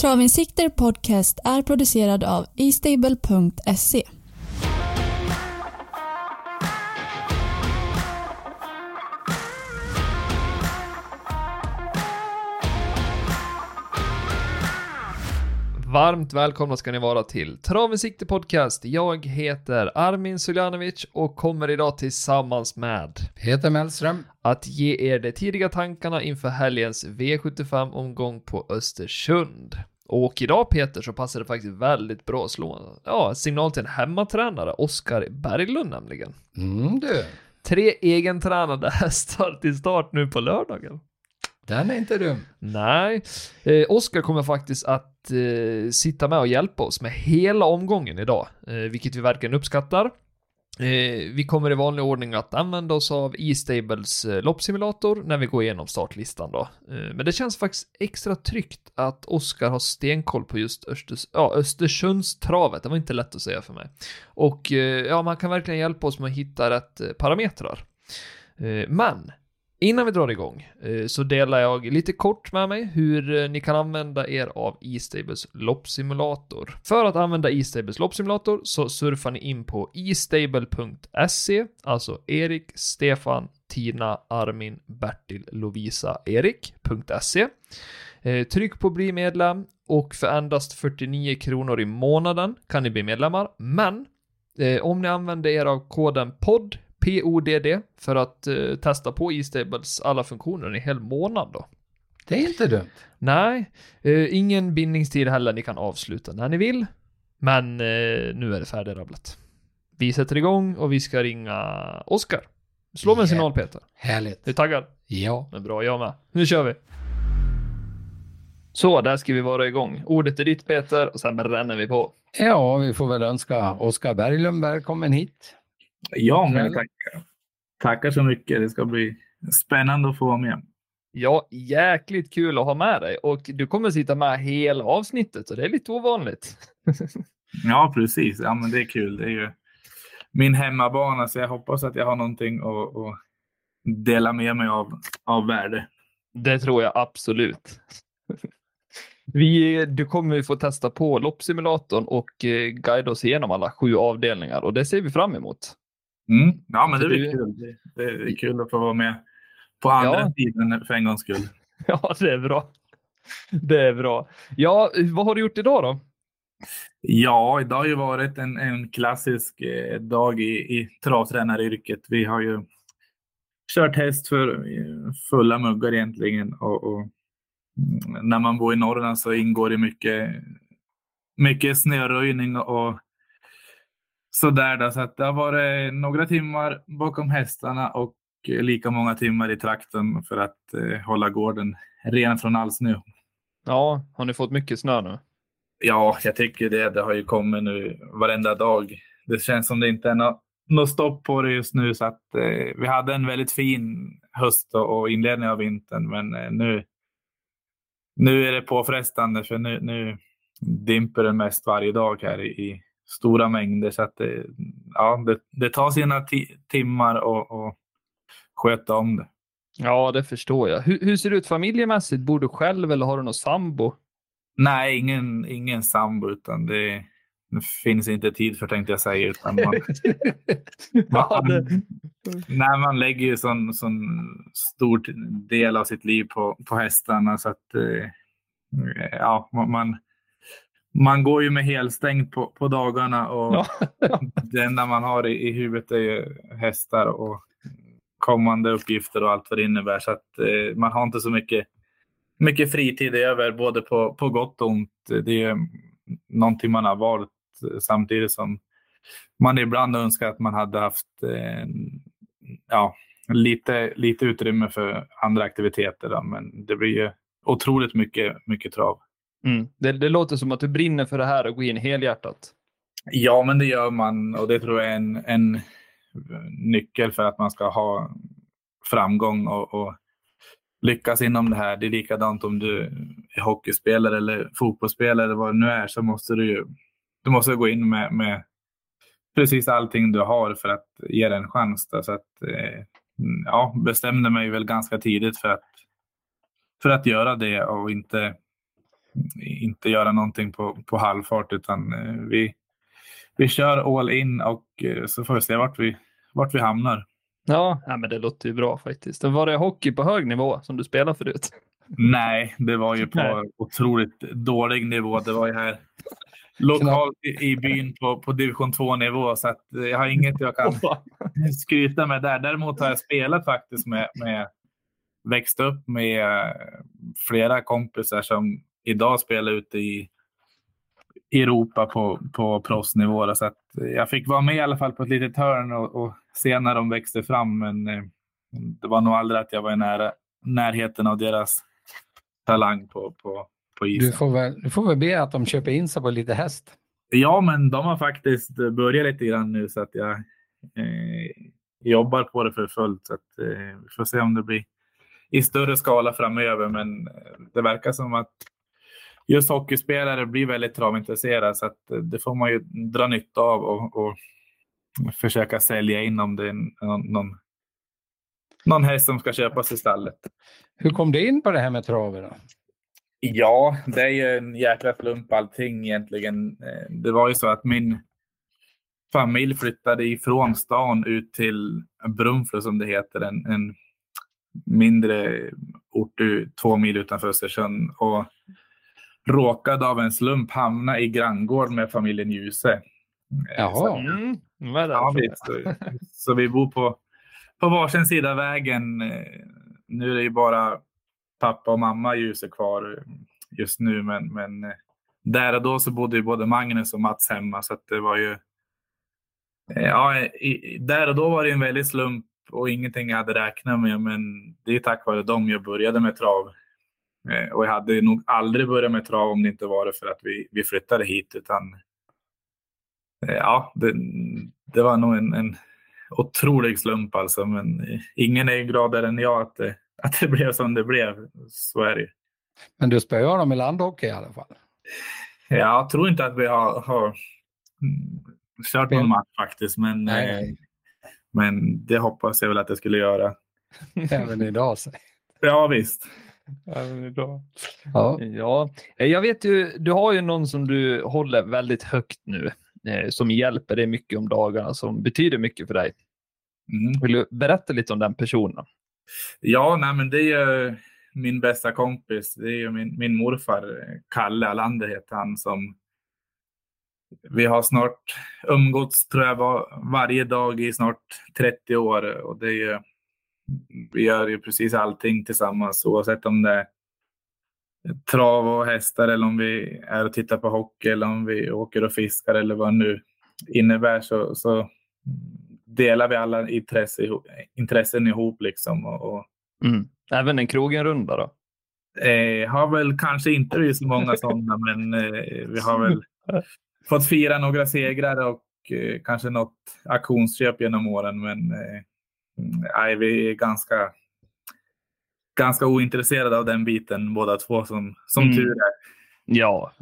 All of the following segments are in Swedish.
Travinsikter Podcast är producerad av eStable.se. Varmt välkomna ska ni vara till Traven Sikte Podcast. Jag heter Armin Suljanovic och kommer idag tillsammans med Peter Mellström. att ge er de tidiga tankarna inför helgens V75-omgång på Östersund. Och idag Peter så passar det faktiskt väldigt bra att slå ja, signal till en hemmatränare, Oskar Berglund nämligen. Mm du, Tre egentränade hästar till start nu på lördagen den är inte dum. Nej, eh, Oskar kommer faktiskt att eh, sitta med och hjälpa oss med hela omgången idag, eh, vilket vi verkligen uppskattar. Eh, vi kommer i vanlig ordning att använda oss av E-Stables eh, loppsimulator när vi går igenom startlistan då. Eh, men det känns faktiskt extra tryggt att Oskar har stenkoll på just Östers ja, Östersundstravet, det var inte lätt att säga för mig. Och eh, ja, man kan verkligen hjälpa oss med att hitta rätt eh, parametrar. Eh, men Innan vi drar igång eh, så delar jag lite kort med mig hur eh, ni kan använda er av E-Stables loppsimulator. För att använda E-Stables loppsimulator så surfar ni in på estable.se, alltså Erik, Stefan, Tina, Armin, Bertil, Lovisa, Erik.se. Eh, tryck på bli medlem och för endast 49 kronor i månaden kan ni bli medlemmar, men om ni använder er av koden POD PODD för att eh, testa på E-Stables alla funktioner en hel månad då. Det är inte dumt. Nej, eh, ingen bindningstid heller, ni kan avsluta när ni vill. Men eh, nu är det färdigrabblat. Vi sätter igång och vi ska ringa Oskar. Slå med en signal Peter. Härligt. Är du taggad? Ja. Men bra, jag med. Nu kör vi. Så, där ska vi vara igång. Ordet är ditt Peter och sen bränner vi på. Ja, vi får väl önska Oskar Berglund välkommen hit. Ja, men tackar. Tackar så mycket. Det ska bli spännande att få vara med. Ja, jäkligt kul att ha med dig och du kommer sitta med hela avsnittet och det är lite ovanligt. Ja, precis. Ja, men det är kul. Det är ju min hemmabana, så jag hoppas att jag har någonting att, att dela med mig av, av värde. Det tror jag absolut. Vi, du kommer få testa på loppsimulatorn och eh, guida oss igenom alla sju avdelningar och det ser vi fram emot. Mm. Ja, men det blir kul. Det, är kul att få vara med på andra Ja. sidan för en gångs skull. Ja, det är bra. Det är bra. Ja, vad har du gjort idag då? Ja, idag har ju varit en, en klassisk eh, dag i, i travtränaryrket. Vi har ju kört häst för eh, fulla muggar egentligen. Och, och när man bor i Norrland så ingår det mycket, mycket snöröjning och sådär. Då. Så att det har varit några timmar bakom hästarna och lika många timmar i trakten för att eh, hålla gården ren från all snö. Ja, har ni fått mycket snö nu? Ja, jag tycker det. Det har ju kommit nu varenda dag. Det känns som det inte är något, något stopp på det just nu. Så att, eh, vi hade en väldigt fin höst och, inledning av vintern, men eh, nu, nu är det påfrestande för nu, nu dimper det mest varje dag här i stora mängder. Så att det, ja, det, det tar sina ti- timmar att sköta om det. Ja, det förstår jag. Hur, hur ser det ut familjemässigt? Bor du själv eller har du någon sambo? Nej, ingen, ingen sambo, utan det, det finns inte tid för tänkte jag säga. Utan man, Ja, det, Nej, man lägger ju sån, sån stor del av sitt liv på, på hästarna så att eh, ja, man- man, går ju med helstängt på, på dagarna och Ja. det enda man har i, i huvudet är ju hästar och kommande uppgifter och allt vad det innebär. Så att eh, man har inte så mycket, mycket fritid över, både på, på gott och ont. Det är någonting man har valt samtidigt som man ibland önskar att man hade haft eh, ja, lite, lite utrymme för andra aktiviteter. Då, men det blir ju otroligt mycket, mycket trav mm. det, det låter som att du brinner för det här och går in helhjärtat. Ja, men det gör man och det tror jag är en, en nyckel för att man ska ha framgång och, och lyckas inom det här. Det är likadant om du är hockeyspelare eller fotbollsspelare eller vad det nu är så måste du ju du måste gå in med, med precis allting du har för att ge det en chans. Då. Så att, eh, ja, bestämde mig väl ganska tidigt för att, för att göra det och inte inte göra någonting på, på halvfart utan eh, vi, vi kör all in och eh, så får vi se vart vi, vart vi hamnar. Ja, ja, men det låter ju bra faktiskt. Var det hockey på hög nivå som du spelade förut? Nej, det var ju på Nej. otroligt dålig nivå. Det var ju här lokalt i, i byn på, på division 2-nivå så att jag har inget jag kan skryta med där. Däremot har jag spelat faktiskt med, med växt upp med eh, flera kompisar som idag spelar ute i Europa på, på proffsnivå. Så att jag fick vara med i alla fall på ett litet hörn och, och se när de växte fram. Men eh, det var nog aldrig att jag var i nära, närheten av deras talang på, på, på Du isen. får, väl, du får väl be att de köper in sig på lite häst. Ja, men de har faktiskt börjat lite grann nu så att jag eh, jobbar på det för fullt. Så att, eh, vi får se om det blir i större skala framöver. Men eh, det verkar som att just hockeyspelare blir väldigt travintresserade så att eh, det får man ju dra nytta av och, och försöka sälja in om det är någon, någon, häst som ska köpas i stallet. Hur kom du in på det här med travet då? Ja, det är ju en jäkla slump allting egentligen. Eh, Det var ju så att min familj flyttade ifrån stan ut till Brunflo som det heter, en, en mindre ort två mil utanför Östersund och råkade av en slump hamna i granngård med familjen Djuse. Eh, Jaha. Mm, vad Ja, visst. Så, så vi bor på, på varsin sida vägen. Eh, Nu är det ju bara pappa och mamma i Ljuse kvar just nu, men, men eh, där och då så bodde ju både Magnus och Mats hemma, så att det var ju... Ja, i, där och då var det en väldig slump och ingenting jag hade räknat med, men det är tack vare dem jag började med trav. Eh, Och jag hade nog aldrig börjat med trav om det inte var för att vi, vi flyttade hit, utan Eh, Ja, det, det var nog en, en otrolig slump alltså, men eh, ingen är gladare än jag att det, att det blev som det blev. Så är det ju. Men du spöar dem i landhockey i alla fall. Jag tror inte att vi har, har mm, kört någon match faktiskt, men, Nej. eh, men det hoppas jag väl att jag skulle göra. Även idag. Så. Ja, visst. Idag. Ja. Ja, Eh, jag vet ju, du har ju någon som du håller väldigt högt nu, eh, som hjälper dig mycket om dagarna, som betyder mycket för dig. Mm. Vill du berätta lite om den personen? Ja, nej, men det är ju min bästa kompis. Det är min, min morfar, Kalle Alander heter han, som vi har snart umgåtts, tror jag, var, varje dag i snart 30 år. Och det är vi gör ju precis allting tillsammans, oavsett om det är trav och hästar eller om vi är och tittar på hockey eller om vi åker och fiskar eller vad nu innebär så, så delar vi alla intresse, intressen ihop liksom. Och, och Mm. Även en krogenrunda då? Eh, har väl kanske inte blivit så många sådana, men eh, vi har väl fått fira några segrar och eh, kanske något auktionsköp genom åren. Men eh, nej, vi är ganska, ganska ointresserade av den biten båda två, som, som Mm. tur är. Ja.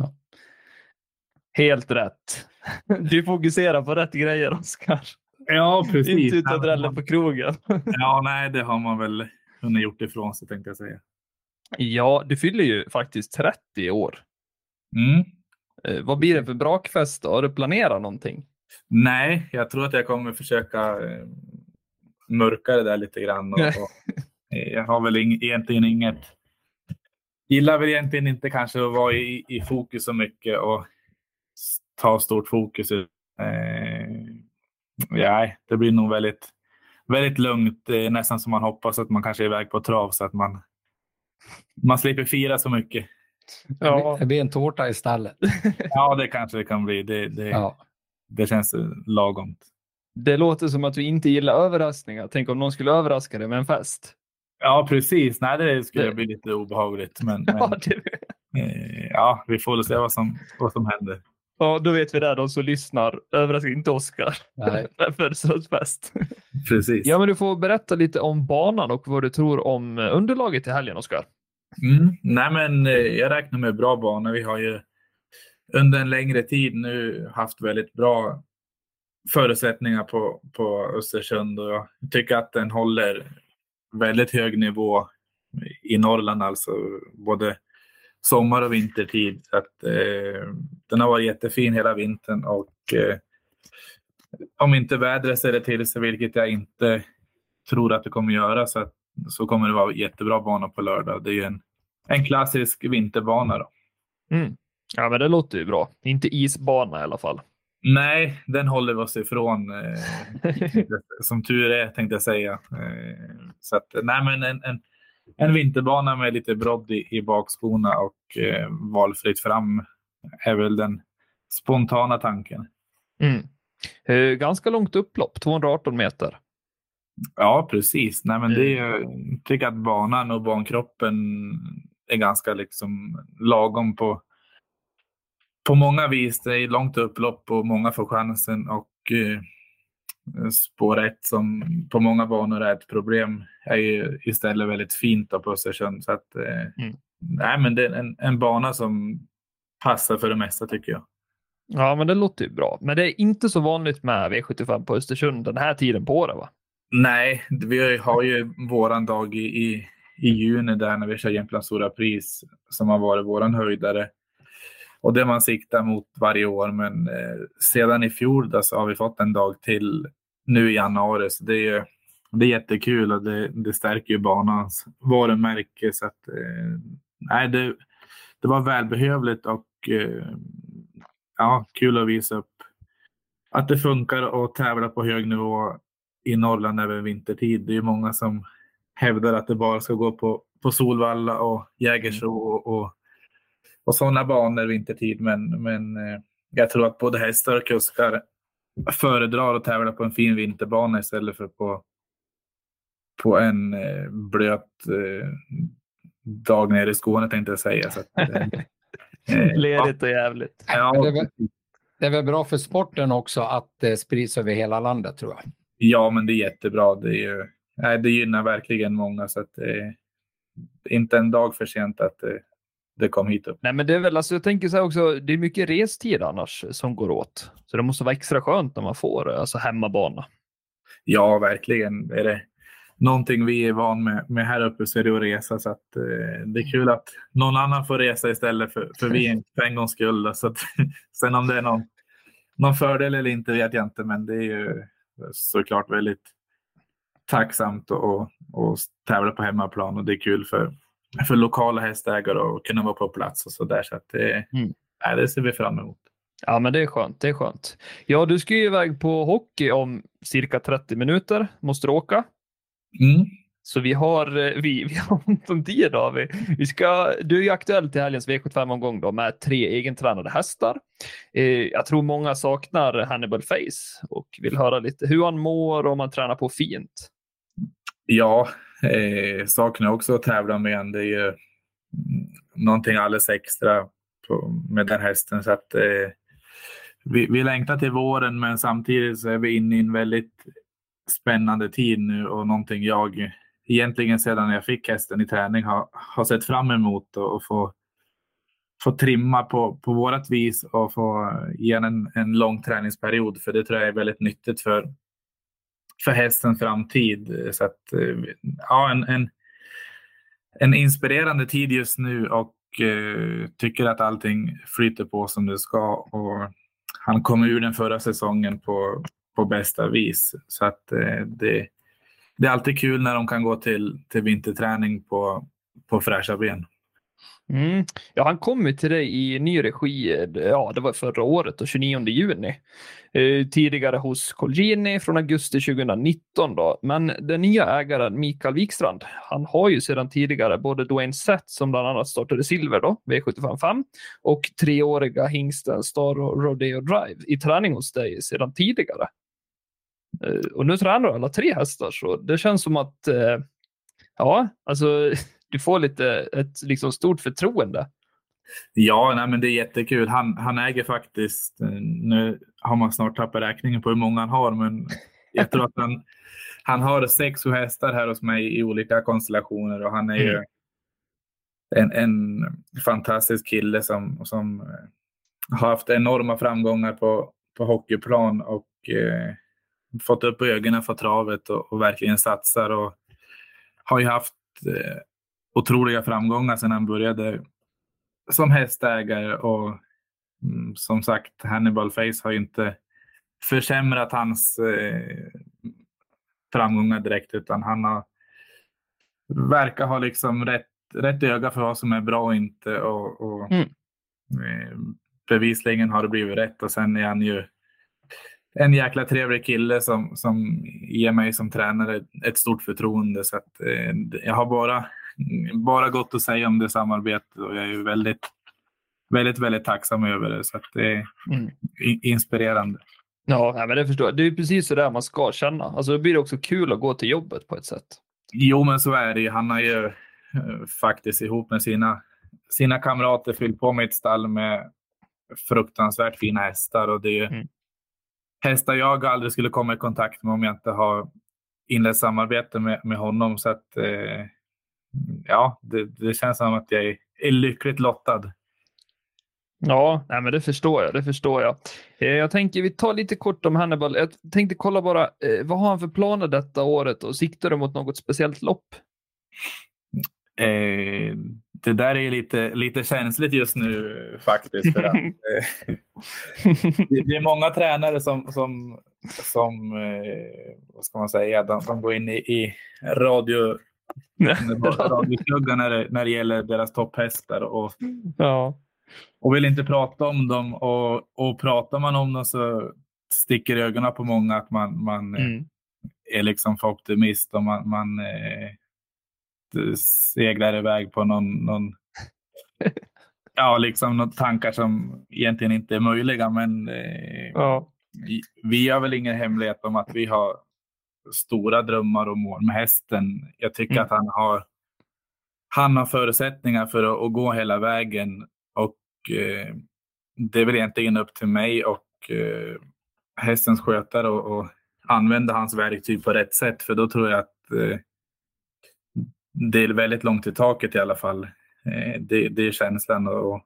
Helt rätt. Du fokuserar på rätt grejer, Oskar. Ja, Inte ut och drälla på krogen. Ja, nej, det har man väl hunnit gjort ifrån sig, tänkte jag säga. Ja, du fyller ju faktiskt 30 i år. Mm. Eh, vad blir det för brakfest då? Har du planerat någonting? Nej, jag tror att jag kommer försöka eh, mörka det där lite grann. Och, och, jag har väl ing, egentligen inget... Gillar väl egentligen inte kanske att vara i, i fokus så mycket och ta stort fokus. Eh, nej, det blir nog väldigt, väldigt lugnt. Eh, nästan som man hoppas att man kanske är iväg på trav så att man, man slipper fira så mycket. Ja. Det blir en tårta i stallet. Ja, det kanske det kan bli. Det, det, Ja. det känns lagomt. Det låter som att du inte gillar överraskningar. Tänk om någon skulle överraska dig med en fest. Ja, precis. Nej, det skulle Det- bli lite obehagligt. Men, men Ja, det, eh, ja, vi får väl se vad som, vad som händer. ja, då vet vi det, de som lyssnar. Överraska inte Oskar. Nej. Födelsedagsfest. Precis. Ja, men du får berätta lite om banan och vad du tror om eh, underlaget i helgen, Oskar. Mm. Nej, men eh, jag räknar med bra bana. Vi har ju under en längre tid nu haft väldigt bra förutsättningar på, på Östersund och jag tycker att den håller väldigt hög nivå i Norrland, alltså både sommar och vintertid. Att, eh, den har varit jättefin hela vintern och eh, om inte vädret ställer till sig, vilket jag inte tror att det kommer göra, så, att, så kommer det vara jättebra bana på lördag. Det är ju en, en klassisk vinterbana. Då. Mm. Ja, men det låter ju bra. Inte isbana i alla fall. Nej, den håller vi oss ifrån. Eh, som tur är, tänkte jag säga. Eh, så att, nej, men en, en, en vinterbana med lite brodd i, i bakskorna och eh, valfritt fram är väl den spontana tanken. Mm. Eh, ganska långt upplopp, 218 meter. Ja, precis. Nej, men det är, jag tycker att banan och bankroppen är ganska liksom lagom på, på många vis. Det är långt upplopp och många får chansen. Och eh, spår ett som på många banor är ett problem är ju istället väldigt fint på Östersund. Så att, eh, mm. nej, men det är en, en bana som passar för det mesta tycker jag. Ja, men det låter ju bra. Men det är inte så vanligt med V75 på Östersund den här tiden på året, va? Nej, vi har ju våran dag i, i, i juni där när vi kör Jämtlands stora pris som har varit våran höjdare. Och det man siktar mot varje år. Men eh, sedan i fjol då, så har vi fått en dag till nu i januari. Så det är, det är jättekul och det, det stärker ju banans varumärke. Så att, eh, nej, det, det var välbehövligt och eh, ja, kul att visa upp att det funkar att tävla på hög nivå i Norrland även vintertid. Det är många som hävdar att det bara ska gå på, på Solvalla och Jägersro och, och, och sådana banor vintertid. Men, men eh, jag tror att både hästar och kuskar föredrar att tävla på en fin vinterbana istället för på, på en eh, blöt eh, dag nere i Skåne tänkte jag säga. Så att, eh, eh Ledigt och jävligt. Ja. Det, är väl, det är väl bra för sporten också att det sprids över hela landet tror jag. Ja, men det är jättebra. Det, är ju, nej, det gynnar verkligen många. Så att det är inte en dag för sent att det, kom hit upp. Nej, men det är väl, alltså, jag tänker så här också, det är mycket restid annars som går åt. Så det måste vara extra skönt när man får alltså hemmabana. Ja, verkligen. Är det någonting vi är van med, med här uppe så är det att resa. Så att, eh, det är kul att någon annan får resa istället för, för vi för en gångs skull. Så att, sen om det är någon, någon fördel eller inte vet jag inte, men det är ju såklart väldigt tacksamt att tävla på hemmaplan och det är kul för, för lokala hästägare att kunna vara på plats och så där. Så att det, mm. nej, det ser vi fram emot. Ja, men det är skönt. Det är skönt. Ja, du ska ju iväg på hockey om cirka 30 minuter. Måste du åka? Mm. Så vi har, eh, vi, vi har ont om tid. Då. Vi, vi ska, du är ju aktuell till helgens V75-omgång då med tre egentränade hästar. Eh, jag tror många saknar Hannibal Face och vill höra lite hur han mår och om han tränar på fint. Ja, eh, saknar också att tävla med en. Det är ju mm, någonting alldeles extra på, med den hästen. Så att, eh, vi, vi längtar till våren men samtidigt så är vi inne i en väldigt spännande tid nu och någonting jag egentligen sedan jag fick hästen i träning har, har sett fram emot och, och få, få trimma på, på vårat vis och få ge en, en lång träningsperiod. För det tror jag är väldigt nyttigt för, för hästens framtid. Så att, eh, ja, en, en, en inspirerande tid just nu och eh, tycker att allting flyter på som det ska. Och han kom ur den förra säsongen på, på bästa vis. Så att eh, det, det är alltid kul när de kan gå till, till vinterträning på, på fräscha ben. Mm. Ja, han kom ju till dig i ny regi, eh, ja det var förra året, och 29 juni. Eh, tidigare hos Colgini från augusti 2019 då. Men den nya ägaren Mikael Wikstrand, han har ju sedan tidigare både Dwayne Sett som bland annat startade silver då, V755, och treåriga hingsten Star Rodeo Drive i träning hos dig sedan tidigare. Eh, och nu tränar du alla tre hästar, så det känns som att eh, ja, alltså du får lite ett liksom stort förtroende. Ja, nej, men det är jättekul. Han, han äger faktiskt, eh, nu har man snart tappat räkningen på hur många han har, men jag tror att han, han har sex hästar här hos mig i olika konstellationer och han är mm. ju en, en fantastisk kille som, som har haft enorma framgångar på, på hockeyplan och eh, fått upp ögonen för travet och, och, verkligen satsar och har ju haft eh, otroliga framgångar sedan han började som hästägare och mm, som sagt Hannibal Face har ju inte försämrat hans eh, framgångar direkt utan han har verkar ha liksom rätt, rätt öga för vad som är bra och inte och, och Mm. eh, bevisligen har det blivit rätt och sen är han ju en jäkla trevlig kille som, som ger mig som tränare ett stort förtroende. Så att, eh, jag har bara, bara gott att säga om det samarbetet och jag är väldigt, väldigt, väldigt tacksam över det. Så att det är Mm. inspirerande. Ja, men det förstår jag. Det är precis så där man ska känna. Alltså, då blir det också kul att gå till jobbet på ett sätt. Jo, men så är det ju. Han har ju eh, faktiskt ihop med sina, sina kamrater fyllt på med ett stall med fruktansvärt fina hästar. Och det är ju Mm. hästar jag aldrig skulle komma i kontakt med om jag inte har inlett samarbete med, med honom. Så att, eh, ja, det, det känns som att jag är, lyckligt lottad. Ja, nej, men det förstår jag. Det förstår jag. Eh, Jag tänker vi tar lite kort om Hannibal. Jag tänkte kolla bara, eh, vad har han för planer detta året och siktar du mot något speciellt lopp? Eh, det där är lite, lite känsligt just nu faktiskt. För att, eh, det, det är många tränare som, som, som eh, vad ska man säga, de, de går in i, i radio, radioskuggan när, det- när det gäller deras topphästar och, ja. och vill inte prata om dem. Och, och pratar man om dem så sticker ögonen på många att man, man eh, Mm. är liksom för optimist och man, man eh, seglar iväg på någon, någon ja, liksom några tankar som egentligen inte är möjliga. Men eh, ja. vi har väl ingen hemlighet om att vi har stora drömmar och mål med hästen. Jag tycker Mm. att han har, han har förutsättningar för att, att gå hela vägen och eh, det är väl egentligen upp till mig och eh, hästens skötare och, och använda hans verktyg på rätt sätt. För då tror jag att eh, det är väldigt långt i taket i alla fall. Eh, det, det är känslan. Och, och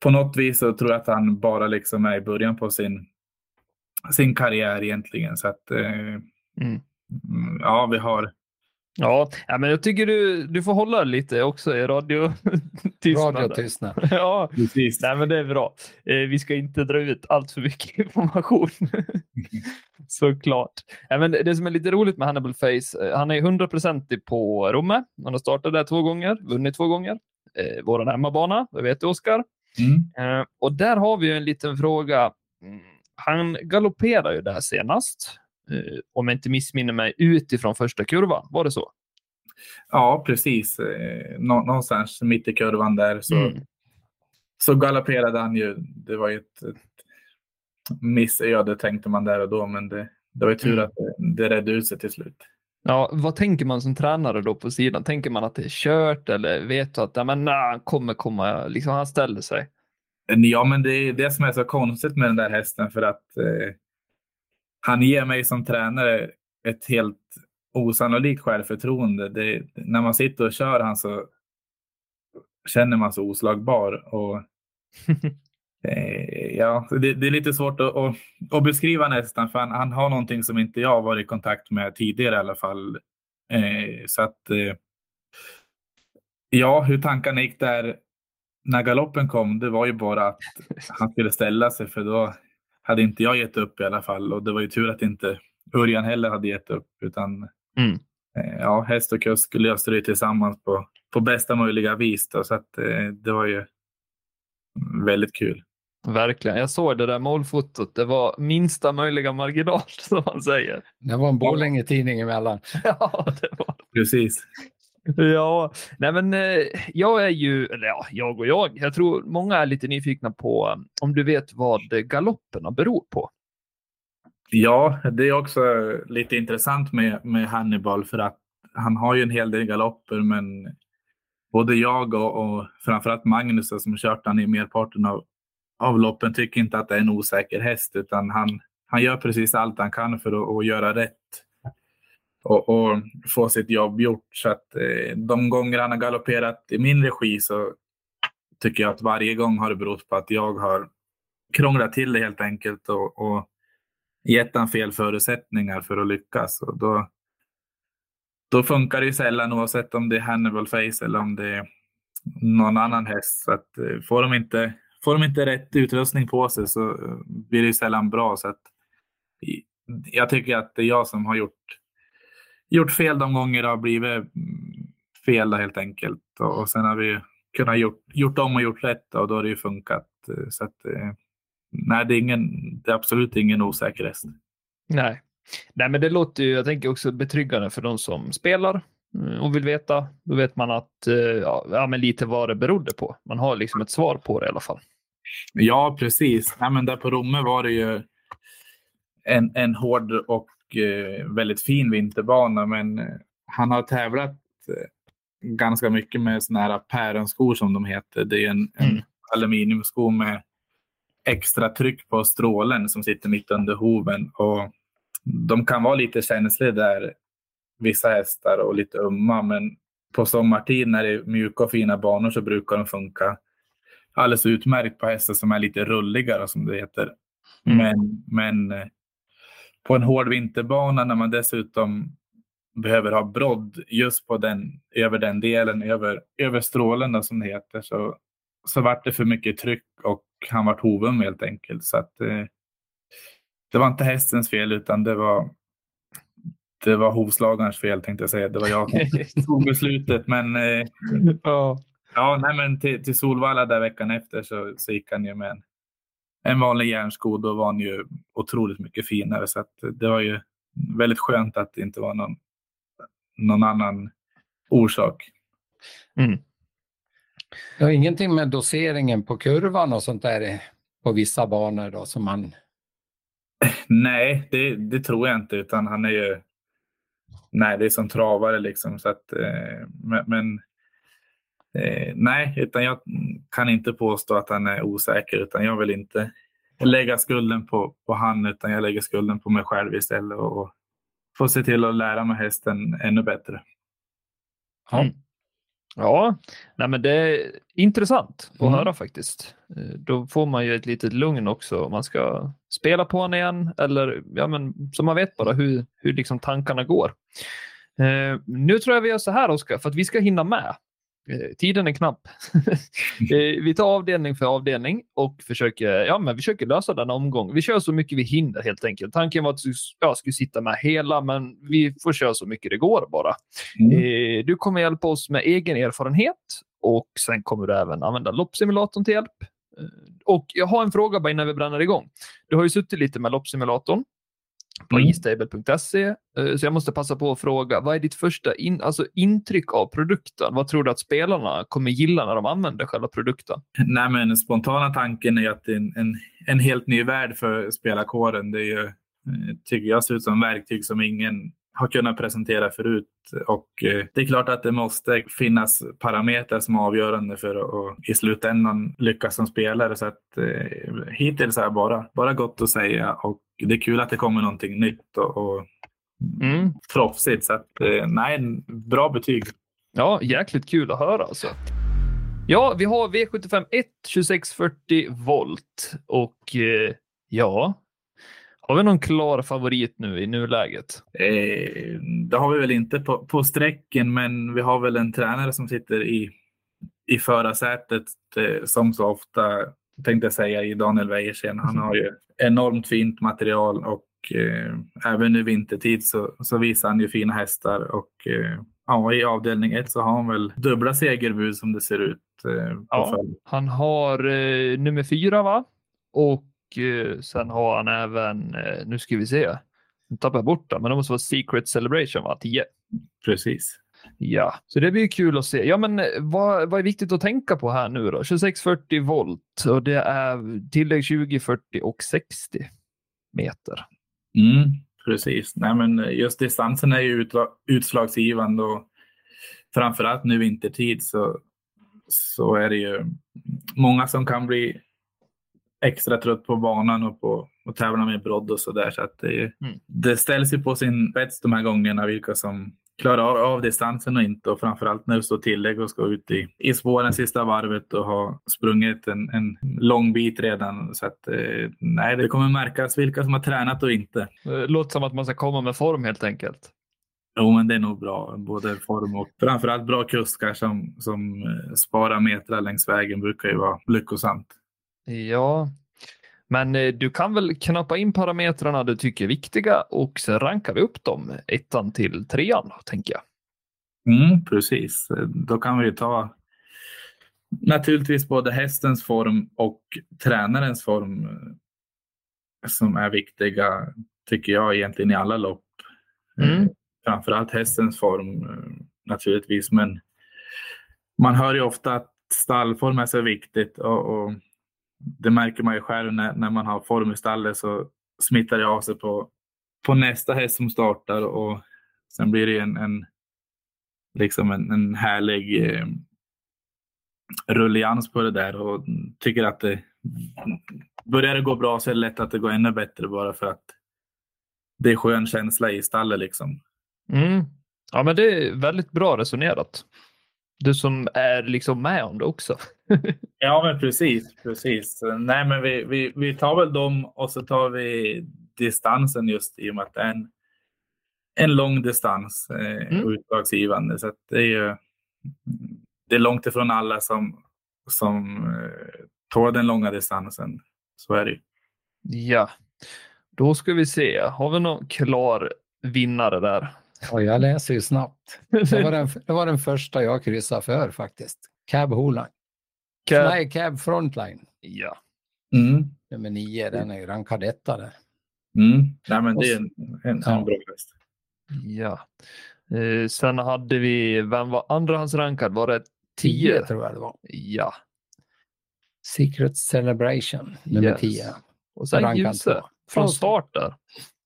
på något vis så tror jag att han bara liksom är i början på sin, sin karriär egentligen. Så att eh, Mm. mm, ja, vi har Ja, ja, men jag tycker du, du får hålla lite också i radiotystnaden. Radiotystnad. Ja, precis. nej, men det är bra. Eh, vi ska inte dra ut allt för mycket information. Såklart. Ja, men det som är lite roligt med Hannibal Face, eh, han är 100% på Romme. Han har startat där två gånger, vunnit två gånger. Eh, vår hemmabana, det vet du Oskar. Mm. Eh, och där har vi ju en liten fråga. Mm, Han galopperade ju där senast, om jag inte missminner mig, utifrån första kurvan. Var det så? Ja, precis. Eh, nå- någonstans mitt i kurvan där så, Mm. så galopperade han ju. Det var ju ett, ett missöde tänkte man där och då, men det, det var ju tur Mm. att det, det redde ut sig till slut. Ja, vad tänker man som tränare då på sidan? Tänker man att det är kört eller vet du att ja, men, nah, han kommer komma, liksom han ställer sig? Ja, men det är det som är så konstigt med den där hästen för att eh, han ger mig som tränare ett helt osannolikt självförtroende. Det, när man sitter och kör han så känner man sig oslagbar. Och, eh, ja, det, det är lite svårt att, att, att beskriva nästan för han, han har någonting som inte jag varit i kontakt med tidigare i alla fall. Eh, så att eh, ja, hur tankarna gick där när galoppen kom, det var ju bara att han skulle ställa sig för då hade inte jag gett upp i alla fall. Och det var ju tur att inte Örjan heller hade gett upp. Utan Mm. eh, ja, häst och kusk löste det tillsammans på, på bästa möjliga vis. Då, så att, eh, det var ju väldigt kul. Verkligen. Jag såg det där målfotot. Det var minsta möjliga marginal, som man säger. Det var en Borlänge-tidning emellan. Ja, det var Precis. Ja, nej men eh, jag är ju, eller ja, jag och jag, jag tror många är lite nyfikna på om du vet vad galopperna beror på. Ja, det är också lite intressant med, med Hannibal för att han har ju en hel del galopper men både jag och, och framförallt Magnus som kört han i merparten av, av loppen tycker inte att det är en osäker häst utan han, han gör precis allt han kan för att, att göra rätt och, och få sitt jobb gjort. Så att eh, de gånger han har galopperat i min regi så tycker jag att varje gång har det berott på att jag har krånglat till det helt enkelt och, och gett han fel förutsättningar för att lyckas. Och då, då funkar det ju sällan oavsett om det är Hannibal Face eller om det är någon annan häst. Så att, eh, får, de inte, får de inte rätt utrustning på sig så eh, blir det sällan bra. Så att, jag tycker att det är jag som har gjort, gjort fel de gånger det har blivit mm, fel helt enkelt. Och, sen har vi kunnat gjort, gjort om och gjort rätt och då har det ju funkat. Så att, nej, det är, ingen, det är absolut ingen osäker häst. Nej. Nej, men det låter ju, jag tänker också betryggande för de som spelar mm, och vill veta. Då vet man att, eh, ja, men lite vad det berodde på. Man har liksom ett svar på det i alla fall. Ja, precis. Nej, men där på Romme var det ju en, en hård och eh, väldigt fin vinterbana, men eh, han har tävlat eh, ganska mycket med såna här päronskor som de heter. Det är en, en mm. aluminiumsko med extra tryck på strålen som sitter mitt under hoven. Och de kan vara lite känsliga där, vissa hästar, och lite umma. Men på sommartid när det är mjuka och fina banor så brukar de funka alldeles utmärkt på hästar som är lite rulligare som det heter. Mm. Men, men eh, på en hård vinterbana när man dessutom behöver ha brodd just på den, över den delen, över, över strålen som det heter, så, så vart det för mycket tryck och han vart hovum helt enkelt. Så att, eh, det var inte hästens fel utan det var det var hovslagarens fel tänkte jag säga. Det var jag som tog beslutet. Men, eh, ja. Ja, nej, men till, till Solvalla där veckan efter så, så gick han ju med en, en vanlig järnsko. Då var han ju otroligt mycket finare. Så det var ju väldigt skönt att det inte var någon, någon annan orsak. Mm. Det har ingenting med doseringen på kurvan och sånt där på vissa banor då som man Nej, det, det, tror jag inte, utan han är ju... Nej, det är som travare liksom. Så att, eh, men, men eh, nej, utan jag kan inte påstå att han är osäker, utan jag vill inte lägga skulden på, på han, utan jag lägger skulden på mig själv istället och få se till att lära mig hästen ännu bättre. Mm. Ja, nej men det är intressant att mm. höra faktiskt. Eh, då får man ju ett litet lugn också om man ska spela på honom igen eller ja, men så man vet bara hur, hur liksom tankarna går. Eh, nu tror jag vi gör så här Oskar, för att vi ska hinna med tiden är knapp. Eh, vi tar avdelning för avdelning och försöker, ja, men försöker lösa den omgång. Vi kör så mycket vi hinner helt enkelt. Tanken var att jag skulle sitta med hela, men vi får köra så mycket det går bara. Mm. Eh, du kommer hjälpa oss med egen erfarenhet och sen kommer du även använda loppsimulatorn till hjälp. Och jag har en fråga bara innan vi bränner igång. Du har ju suttit lite med loppsimulatorn på mm. istable.se. Eh, så jag måste passa på att fråga, vad är ditt första in, alltså intryck av produkten? Vad tror du att spelarna kommer gilla när de använder själva produkten? Nej, men spontana tanken är att det är en, en, en helt ny värld för spelarkåren. Det är ju, eh, tycker jag ser ut som verktyg som ingen har kunnat presentera förut. Och eh, det är klart att det måste finnas parametrar som är avgörande för att i slutändan lyckas som spelare. Så att eh, hittills är bara, bara gott att säga och det är kul att det kommer någonting nytt och, och mm. proffsigt. Så att eh, nej, bra betyg. Ja, jäkligt kul att höra alltså. Ja, vi har V75 1 2640 volt och ja, har vi någon klar favorit nu i nuläget? Eh, det har vi väl inte på, på sträcken, men vi har väl en tränare som sitter i, i förarsätet eh, som så ofta, tänkte jag säga, i Daniel Wäjersten. Han har ju enormt fint material och eh, även nu vintertid så, så visar han ju fina hästar och eh, ja, i avdelning ett så har han väl dubbla segerbud som det ser ut. Eh, ja, han har eh, nummer fyra va? Och sen har han även, eh, nu ska vi se, nu tappar jag bort det, men det måste vara Secret Celebration va? 10. Precis. Ja, så det blir kul att se. Ja, men eh, vad, vad är viktigt att tänka på här nu då? 2640 volt och det är tillägg 20, 40 och 60 meter. Mm, precis. Nej, men just distansen är ju utslagsgivande och framförallt nu vintertid så, så är det ju många som kan bli extra trött på banan och på att tävla med brodd och sådär. Så att det, mm. det ställs ju på sin spets de här gångerna vilka som klarar av distansen och inte. Och framförallt när det står tillägg och ska ut i, i spåren sista varvet och ha sprungit en, en lång bit redan. Så att eh, nej, det kommer märkas vilka som har tränat och inte. Det låter som att man ska komma med form helt enkelt. Jo, men det är nog bra. Både form och framförallt bra kuskar som, som eh, sparar metrar längs vägen brukar ju vara lyckosamt. Ja, men eh, du kan väl knappa in parametrarna du tycker är viktiga och sen rankar vi upp dem ettan till trean, tänker jag. Mm, precis. Då kan vi ta naturligtvis både hästens form och tränarens form eh, som är viktiga, tycker jag, egentligen i alla lopp. Mm. Framförallt hästens form eh, naturligtvis, men man hör ju ofta att stallform är så viktigt och, och det märker man ju själv när, när man har form i stallet så smittar det av sig på, på nästa häst som startar och sen blir det en, en, liksom en, en härlig eh, rullians på det där och tycker att det börjar det gå bra så är det lätt att det går ännu bättre bara för att det är skön känsla i stallet liksom. Mm. Ja, men det är väldigt bra resonerat. Du som är liksom med om det också. ja, men precis, precis. Nej, men vi, vi, vi tar väl dem och så tar vi distansen just i och med att det är en, en lång distans eh, mm. utslagsgivande. Så det är ju det är långt ifrån alla som, som eh, tar den långa distansen. Så är det Ja, då ska vi se. Har vi någon klar vinnare där? Ja, jag läser ju snabbt. Det var den, det var den första jag kryssade för faktiskt. Cab Holine. Cab... Nej, Cab Frontline. Ja. Mm. Nummer nio, den är ju rankad etta där. Mm. Nej, men det är en, en, ja. en bra häst. Ja. Eh, sen hade vi, vem var andrahandsrankad? Var det 10 tror jag det var. Ja. Secret Celebration, nummer 10. Yes. Och sen Ljuse från start där.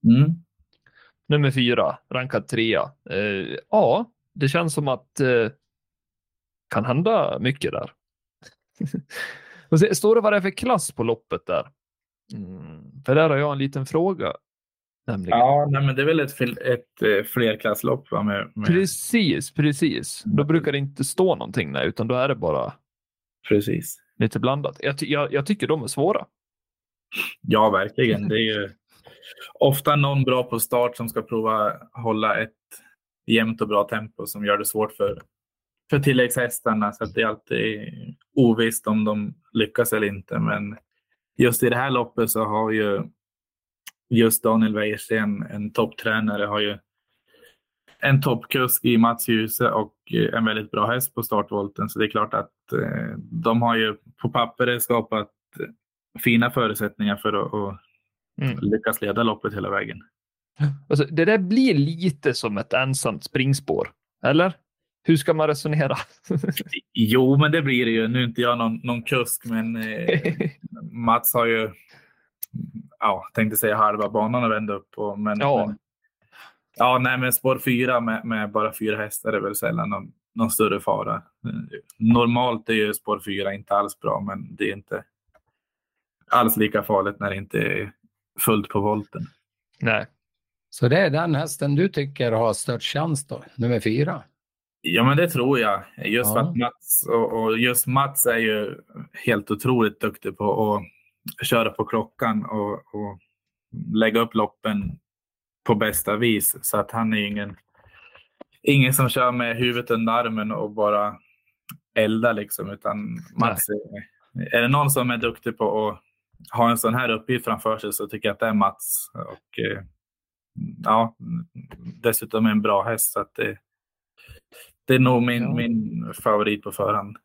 Mm. Nummer fyra, rankad trea. Eh, ja, det känns som att eh, kan hända mycket där. står det vad det är för klass på loppet där? Mm, för där har jag en liten fråga. Nämligen. Ja, nej, men det är väl ett, ett, eh, flerklasslopp. Med, med... Precis, precis. Då brukar det inte stå någonting där, utan då är det bara precis. lite blandat. Jag, jag, jag tycker de är svåra. Ja, verkligen. Det är ju ofta någon bra på start som ska prova hålla ett jämnt och bra tempo som gör det svårt för, för tilläggshästarna. Så det är alltid ovisst om de lyckas eller inte. Men just i det här loppet så har ju just Daniel Wäjersten, en topptränare, har ju en toppkusk i Mats Djuse och eh, en väldigt bra häst på startvolten. Så det är klart att eh, de har ju på pappret skapat fina förutsättningar för att, att mm. lyckas leda loppet hela vägen. Alltså, det där blir lite som ett ensamt springspår, eller? Hur ska man resonera? jo, men det blir det ju. Nu är inte jag någon, någon kusk, men eh, Mats har ju ja, tänkte säga halva banan att vända upp på. Men, ja. Men, ja, nej, men spår fyra med, med, bara fyra hästar är väl sällan någon, någon större fara. Normalt är ju spår fyra inte alls bra, men det är inte alls lika farligt när det inte är fullt på volten. Nej. Så det är den hästen du tycker har störst chans då, nummer fyra? Ja, men det tror jag. Just ja. att Mats och, och, just Mats är ju helt otroligt duktig på att köra på klockan och, och lägga upp loppen på bästa vis. Så att han är ingen, ingen som kör med huvudet under armen och bara eldar liksom. Utan Mats är, är det någon som är duktig på att ha en sån här uppgift framför sig så tycker jag att det är Mats. Och, eh, ja, dessutom en bra häst. Så att det, det är nog min, ja. min favorit på förhand.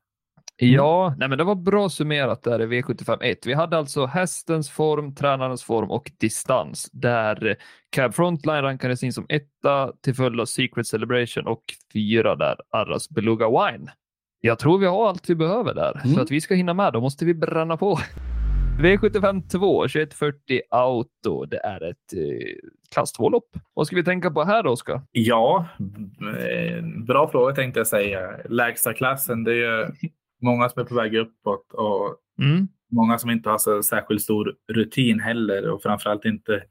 Mm. Ja, nej men det var bra summerat där i V75 Vi hade alltså hästens form, tränarens form och distans där Cab Frontline rankades in som etta till följd av Secret Celebration och fyra där Arras Beluga Wine. Jag tror vi har allt vi behöver där. Mm. För att vi ska hinna med, då måste vi bränna på. V75 2, 2140 Auto. Det är ett eh, klass 2-lopp. Vad ska vi tänka på här då, Oskar? Ja, eh, bra fråga tänkte jag säga. Lägsta klassen, det är ju många som är på väg uppåt och mm. många som inte har så särskilt stor rutin heller och framförallt inte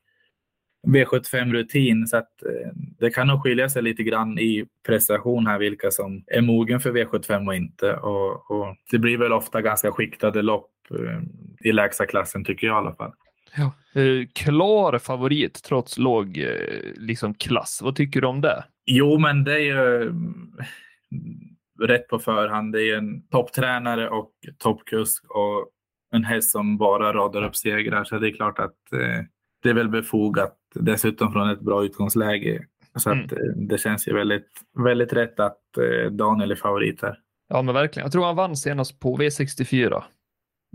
V75-rutin. Så att eh, det kan nog skilja sig lite grann i prestation här vilka som är mogen för V75 och inte. Och, och det blir väl ofta ganska skiktade lopp eh, i lägsta klassen tycker jag i alla fall. Ja. Eh, klar favorit trots låg liksom klass. Vad tycker du om det? Jo, men det är ju mm, rätt på förhand. Det är en topptränare och toppkusk och en häst som bara radar upp segrar. Så det är klart att eh, det är väl befogat. Dessutom från ett bra utgångsläge. Så att, mm. det känns ju väldigt, väldigt rätt att eh, Daniel är favorit här. Ja, men verkligen. Jag tror han vann senast på V64.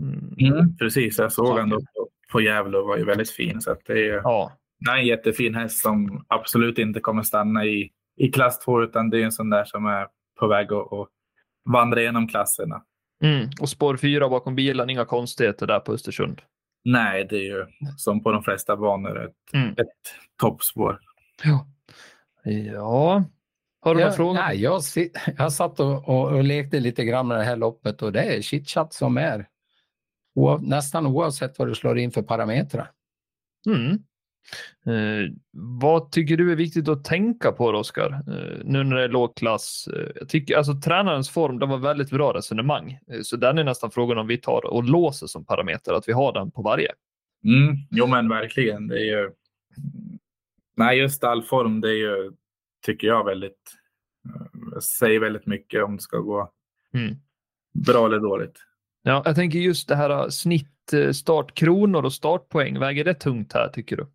Mm. Mm, precis, jag såg honom på, på Gävle och var ju väldigt fin. Så det är, ja. det är en jättefin häst som absolut inte kommer stanna i, i klass 2 utan det är en sån där som är på väg att, att vandra igenom klasserna. Mm. Och spår 4 bakom bilen, inga konstigheter där på Östersund. Nej, det är ju som på de flesta banor ett, mm. ett toppspår. Ja. ja. Har du några frågor? Nej, jag, jag satt och, och, och, lekte lite grann med det här loppet och det är chitchat som är. O, nästan oavsett vad du slår in för parametrar. Mm. Eh, vad tycker du är viktigt att tänka på Oskar? Eh, nu när det är låg klass. Eh, jag tycker alltså tränarens form, det var väldigt bra resonemang. Eh, så den är nästan frågan om vi tar och låser som parameter, att vi har den på varje. Mm, jo men verkligen. Det är ju... Nej, just all form, det är ju, tycker jag, väldigt, eh, säger väldigt mycket om det ska gå mm. bra eller dåligt. Ja, jag tänker just det här äh, snitt äh, startkronor och startpoäng. Väger det tungt här tycker du?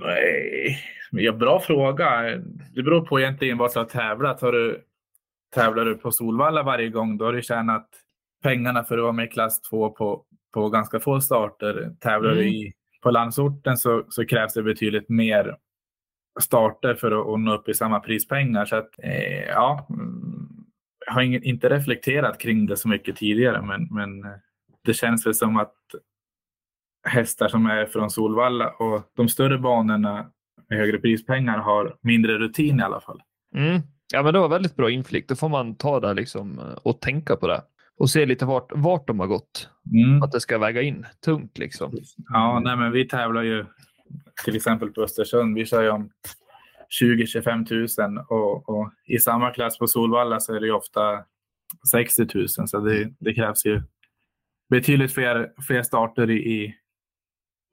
Nej, ja, bra fråga. Det beror på egentligen vad du har tävlat. Har du, tävlar du på Solvalla varje gång, då har du tjänat pengarna för att vara med i klass 2 på, på ganska få starter. Tävlar mm. du i, på landsorten så, så krävs det betydligt mer starter för att, att nå upp i samma prispengar. Så att, eh, ja, jag har inte reflekterat kring det så mycket tidigare, men, men eh, det känns väl som att hästar som är från Solvalla och de större banorna med högre prispengar har mindre rutin i alla fall. Mm. Ja, men det var väldigt bra inflick. Då får man ta det liksom eh, och tänka på det och se lite vart, vart de har gått. Mm. Att det ska väga in tungt liksom. Ja, nej, men vi tävlar ju till exempel på Östersund. Vi kör ju om 20-25 000 och, och, i samma klass på Solvalla så är det ofta 60 000 så det, det krävs ju betydligt fler, fler starter i, i,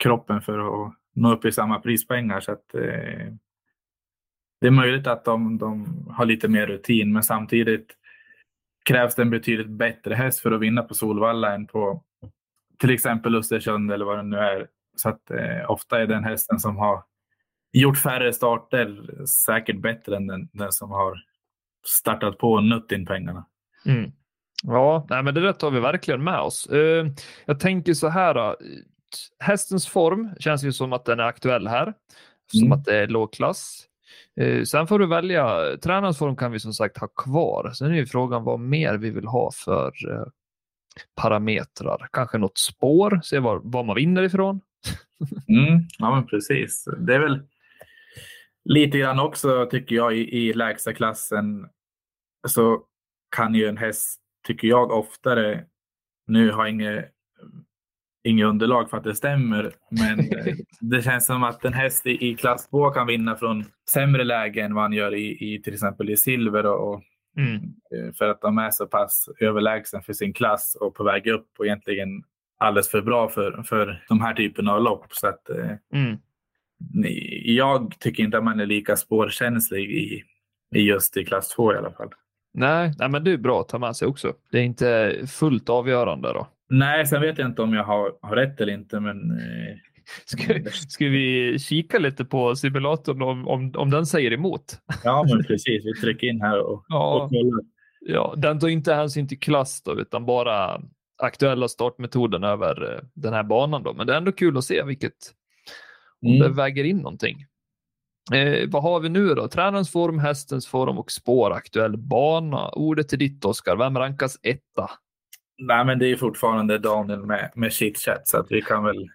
kroppen för att nå upp i samma prispengar. Så att, eh, det är möjligt att de, de har lite mer rutin men samtidigt krävs det en betydligt bättre häst för att vinna på Solvalla än på till exempel Östersund eller vad det nu är. Så att eh, ofta är den hästen som har gjort färre starter säkert bättre än den, den som har startat på och nött in pengarna. Mm. Ja, nej, men det där tar vi verkligen med oss. Uh, jag tänker så här. Hästens form känns ju som att den är aktuell här. Som mm. att det är låg klass. Uh, sen får du välja. Tränarens form kan vi som sagt ha kvar. Sen är ju frågan vad mer vi vill ha för parametrar. Kanske något spår, se var, var man vinner ifrån. mm, ja, men precis. Det är väl lite grann också tycker jag i, i lägsta klassen så kan ju en häst, tycker jag oftare, nu har jag inget, inget underlag för att det stämmer, men det känns som att en häst i, i klass 2 kan vinna från sämre läge än vad han gör i, i till exempel i silver och, och mm. Eh, för att de är så pass överlägsen för sin klass och på väg upp och egentligen alldeles för bra för, för de här typerna av lopp. Så att, eh, mm jag tycker inte att man är lika spårkänslig i, i just i klass 2 i alla fall. Nej, nej, men det är bra att ta med sig också. Det är inte fullt avgörande då. Nej, sen vet jag inte om jag har, har rätt eller inte, men eh... Ska, ska, vi kika lite på simulatorn om, om, om den säger emot? Ja, men precis. Vi trycker in här och, ja. och kollar. Ja, den tar inte hänsyn till klass då, utan bara aktuella startmetoden över eh, den här banan. Då. Men det är ändå kul att se vilket, om mm. det väger in någonting. Eh, vad har vi nu då? Tränarens form, hästens form och spår, aktuell bana. Ordet är ditt Oskar. Vem rankas etta? Nej, men det är fortfarande Daniel med, med chitchat så att vi kan väl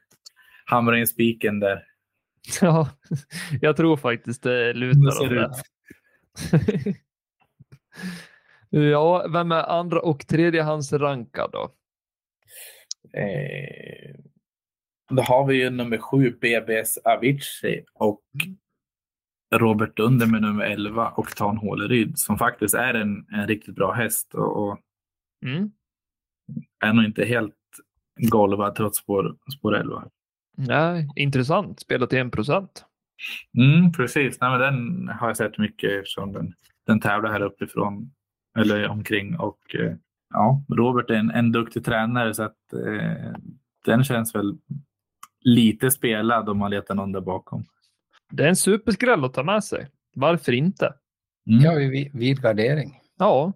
hamra in spiken där. Ja, jag tror faktiskt det lutar åt det. ja, vem är andra och tredje hands rankad då? Eh, då har vi ju nummer sju, BBS Avicii och Robert Dunder med nummer 11, Oktan Håleryd, som faktiskt är en, en riktigt bra häst och, och mm. Är nog inte helt golvad trots spår, spår 11. Nej, intressant. Spelat till en procent. Mm, precis. Nej, men den har jag sett mycket eftersom den, den tävlar här uppifrån eller omkring. Och eh, ja, Robert är en, en duktig tränare så att eh, den känns väl lite spelad om man letar någon där bakom. Det är en superskräll att ta med sig. Varför inte? Mm. Ja, vid, vid gardering. Ja.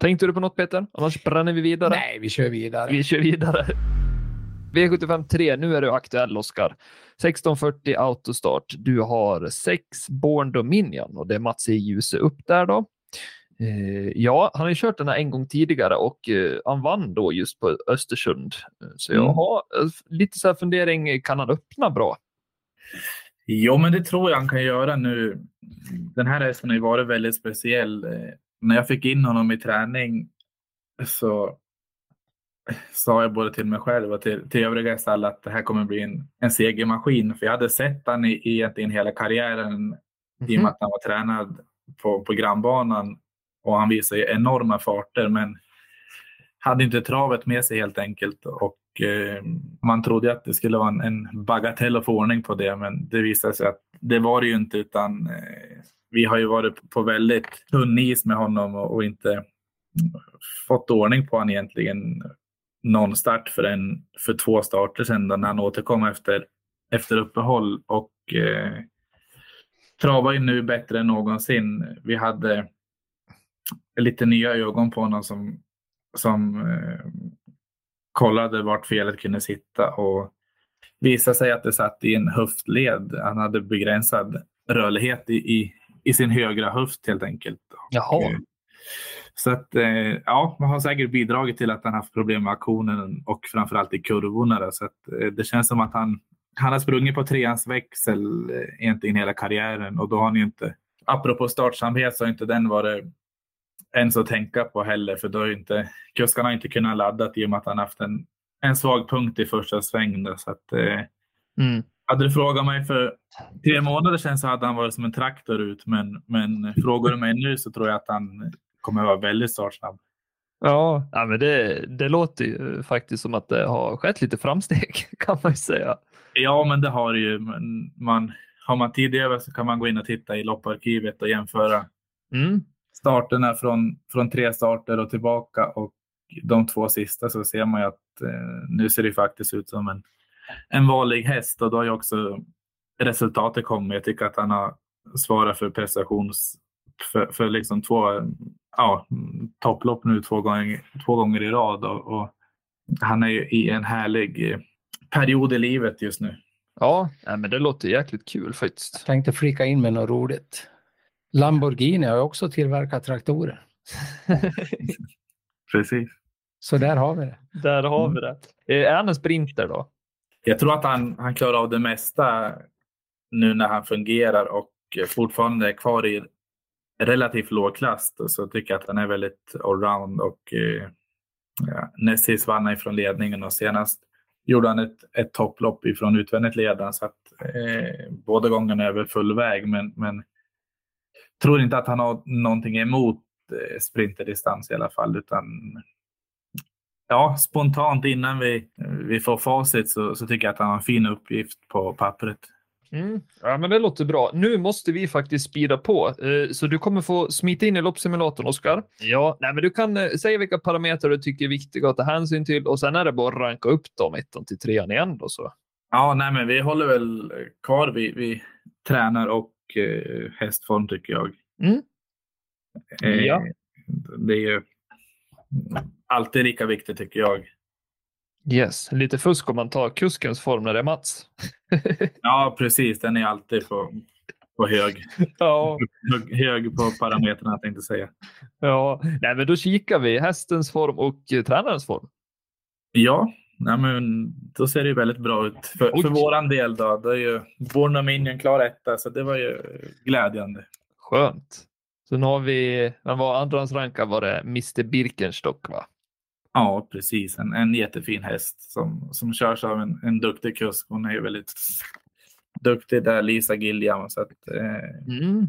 Tänkte du på något Peter? Annars bränner vi vidare. Nej, vi kör vidare. Vi kör vidare. V75 3, nu är du aktuell Oskar. 1640 autostart. Du har sex Born Dominion och det är Mats E. Ljuse upp där då. Eh, ja, han har ju kört den här en gång tidigare och eh, han vann då just på Östersund. Så jag Mm. har eh, lite så här fundering, kan han öppna bra? Jo, men det tror jag han kan göra nu. Den här hästen har ju varit väldigt speciell. När jag fick in honom i träning så sa jag både till mig själv och till, till övriga i stallet att det här kommer bli en, en segermaskin. För jag hade sett han i, i egentligen hela karriären i och med att han var tränad på, på grannbanan och han visade enorma farter men hade inte travet med sig helt enkelt. Och eh, man trodde att det skulle vara en, en bagatell att få ordning på det men det visade sig att det var det ju inte utan eh, vi har ju varit på väldigt tunn is med honom och, och inte fått ordning på honom egentligen någon start för, en, för två starter sedan när han återkom efter, efter uppehåll och eh, travar ju nu bättre än någonsin. Vi hade lite nya ögon på honom som, som eh, kollade vart felet kunde sitta och visade sig att det satt i en höftled. Han hade begränsad rörlighet i, i, i sin högra höft helt enkelt. Jaha. Och, så att eh, ja, man har säkert bidragit till att han haft problem med aktionen och framförallt i kurvorna. Där. Så att, eh, det känns som att han, han har sprungit på treans växel eh, egentligen hela karriären och då har han ju inte, apropå startsamhet så har inte den varit ens att tänka på heller för då har ju inte, kuskarna har inte kunnat ladda i och med att han haft en, en svag punkt i första sväng. Där, så att, eh, Mm. Hade du frågat mig för tre månader sedan så hade han varit som en traktor ut men, men frågar du mig nu så tror jag att han kommer vara väldigt startsnabb. Ja, ja men det, det låter ju faktiskt som att det har skett lite framsteg kan man ju säga. Ja, men det har det ju. Men man, har man tid över så kan man gå in och titta i lopparkivet och jämföra Mm. starterna från, från tre starter och tillbaka och de två sista så ser man ju att eh, nu ser det faktiskt ut som en, en vanlig häst och då har ju också resultatet kommit. Jag tycker att han har svarat för prestations för, för liksom två ja, topplopp nu två gånger, två gånger i rad och, och han är ju i en härlig eh, period i livet just nu. Ja, men det låter jäkligt kul faktiskt. Tänkte flika in med något roligt. Lamborghini har ju också tillverkat traktorer. Precis. Så där har vi det. Där har vi det. Eh, Är han en sprinter då? Jag tror att han, han klarar av det mesta nu när han fungerar och fortfarande är kvar i relativt låg klass. Så jag tycker att han är väldigt allround och eh, ja, näst sist vann han ifrån ledningen och senast gjorde han ett, ett topplopp ifrån utvändigt ledaren så att eh, båda gångerna är väl full väg men, men tror inte att han har någonting emot eh, sprinterdistans i alla fall utan ja, spontant innan vi, vi får facit så, så tycker jag att han har en fin uppgift på pappret. Mm. Ja, men det låter bra. Nu måste vi faktiskt speeda på, eh, så du kommer få smita in i loppsimulatorn, Oskar. Ja, nej, men du kan eh, säga vilka parametrar du tycker är viktiga att ta hänsyn till och sen är det bara att ranka upp dem ettan till trean igen då så. Ja, nej, men vi håller väl kvar vid, vid tränar och eh, hästform tycker jag. Mm. Eh, Ja. Det är ju alltid lika viktigt tycker jag. Yes, lite fusk om man tar kuskens form när det är Mats. Ja, precis. Den är alltid på, på hög. ja, hög. På parametrarna jag tänkte säga. ja. Nej, men då kikar vi hästens form och eh, tränarens form. Ja, nej, men då ser det ju väldigt bra ut. För, Oj. för våran del då, då är ju Born Dominion klar etta, så det var ju glädjande. Skönt. Sen har vi, men vad andrahandsrankad var det? Mr Birkenstock va? Ja, precis. En, en jättefin häst som, som körs av en, en duktig kusk. Hon är ju väldigt duktig där, Lisa Gilliam. Så att, eh, Mm.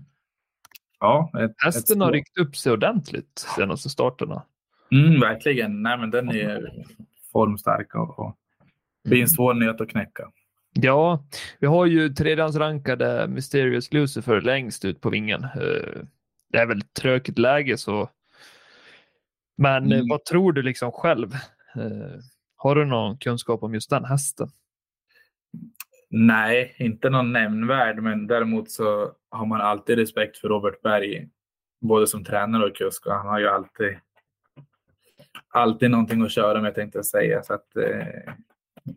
ja, ett, Hästen ett har ryckt upp sig ordentligt senaste starterna. Mm, verkligen. Nej, men den är formstark och, och blir en svår nöt att knäcka. Ja, vi har ju tredjehandsrankade Mysterious Lucifer längst ut på vingen. Eh, det är väl ett trökigt läge så. Men eh, Mm. vad tror du liksom själv? Eh, Har du någon kunskap om just den hästen? Nej, inte någon nämnvärd, men däremot så har man alltid respekt för Robert Berg, både som tränare och kusk. Och han har ju alltid, alltid någonting att köra med, tänkte jag säga. Så att, eh,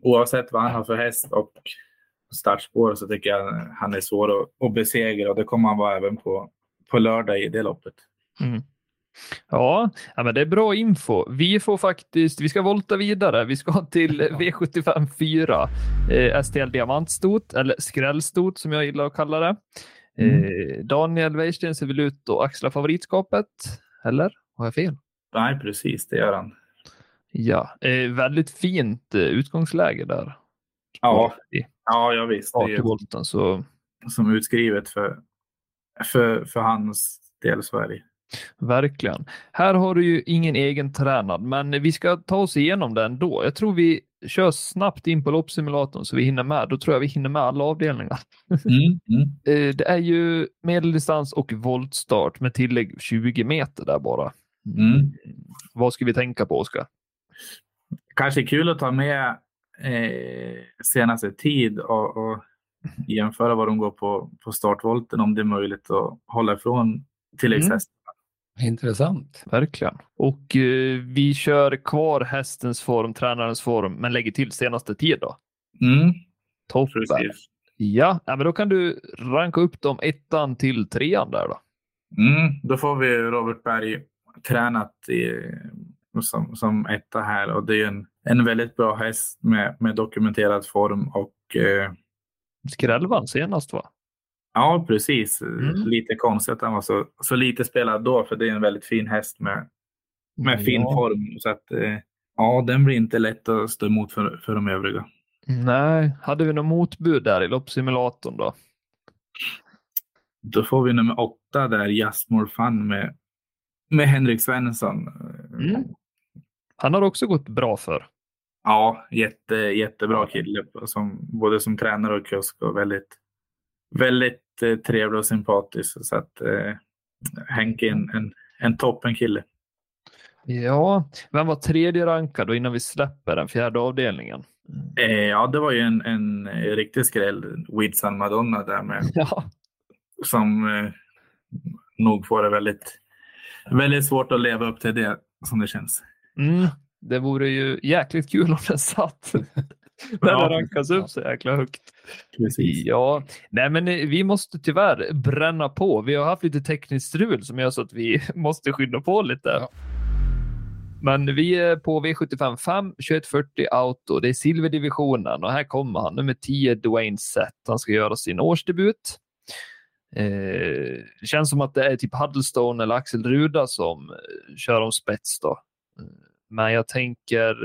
oavsett vad han har för häst och startspår så tycker jag han är svår att, att besegra och det kommer han vara även på, på lördag i det loppet. Mm. Ja, ja, men det är bra info. Vi får faktiskt, vi ska volta vidare. Vi ska till V75 4, eh, STL Diamantstot, eller skrällstot som jag gillar att kalla det. Eh, Daniel Weirsten ser väl ut att axla favoritskapet, eller? Har jag fel? Nej, precis, det gör han. Ja, eh, väldigt fint eh, utgångsläge där. Ja, I ja, ja visst. Det är startvolten, så som utskrivet för, för, för hans del Sverige. Verkligen. Här har du ju ingen egen tränad, men vi ska ta oss igenom den ändå. Jag tror vi kör snabbt in på loppsimulatorn så vi hinner med. Då tror jag vi hinner med alla avdelningar. Mm, mm. Eh, Det är ju medeldistans och voltstart med tillägg 20 meter där bara. Mm. Vad ska vi tänka på, Oskar? Kanske kul att ta med eh, senaste tid och, och jämföra vad de går på, på startvolten om det är möjligt att hålla ifrån tilläggshästen. Intressant. Verkligen. Och eh, vi kör kvar hästens form, tränarens form, men lägger till senaste tid då. Mm, Toppen. precis. Ja, ja, men då kan du ranka upp dem ettan till trean där då. Mm, då får vi Robert Berg tränat i, som, som etta här och det är en, en väldigt bra häst med, med dokumenterad form och eh, Skrällvann senast va? Ja, precis. Mm. Lite konstigt att han var så, så lite spelad då för det är en väldigt fin häst med, med fin Ja. form. Så att, eh, ja, den blir inte lätt att stå emot för, för de övriga. Nej, hade vi något motbud där i loppsimulatorn då? Då får vi nummer åtta där, Just More Fun med, med Henrik Svensson. Mm. Han har också gått bra för. Ja, jätte, jättebra kille. Som, både som tränare och kusk och väldigt, väldigt eh, trevlig och sympatisk. Så att eh, Henke är en, en, en toppen kille. Ja, vem var tredje rankad då innan vi släpper den fjärde avdelningen? Eh, ja, det var ju en, en riktig skräll. Widsan Madonna där med. Ja, Som eh, nog får det väldigt, väldigt svårt att leva upp till det som det känns. mm, det vore ju jäkligt kul om den satt. När Ja. den rankas upp så jäkla högt. Precis. Ja, nej men eh, vi måste tyvärr bränna på. Vi har haft lite tekniskt strul som gör så att vi måste skynda på lite. Ja. Men vi är på V75 5, 2140 Auto. Det är silverdivisionen och här kommer han, nummer 10 Dwayne Sett. Han ska göra sin årsdebut. Eh, det känns som att det är typ Huddlestone eller Axel Ruda som eh, kör om spets då. Eh, Men jag tänker,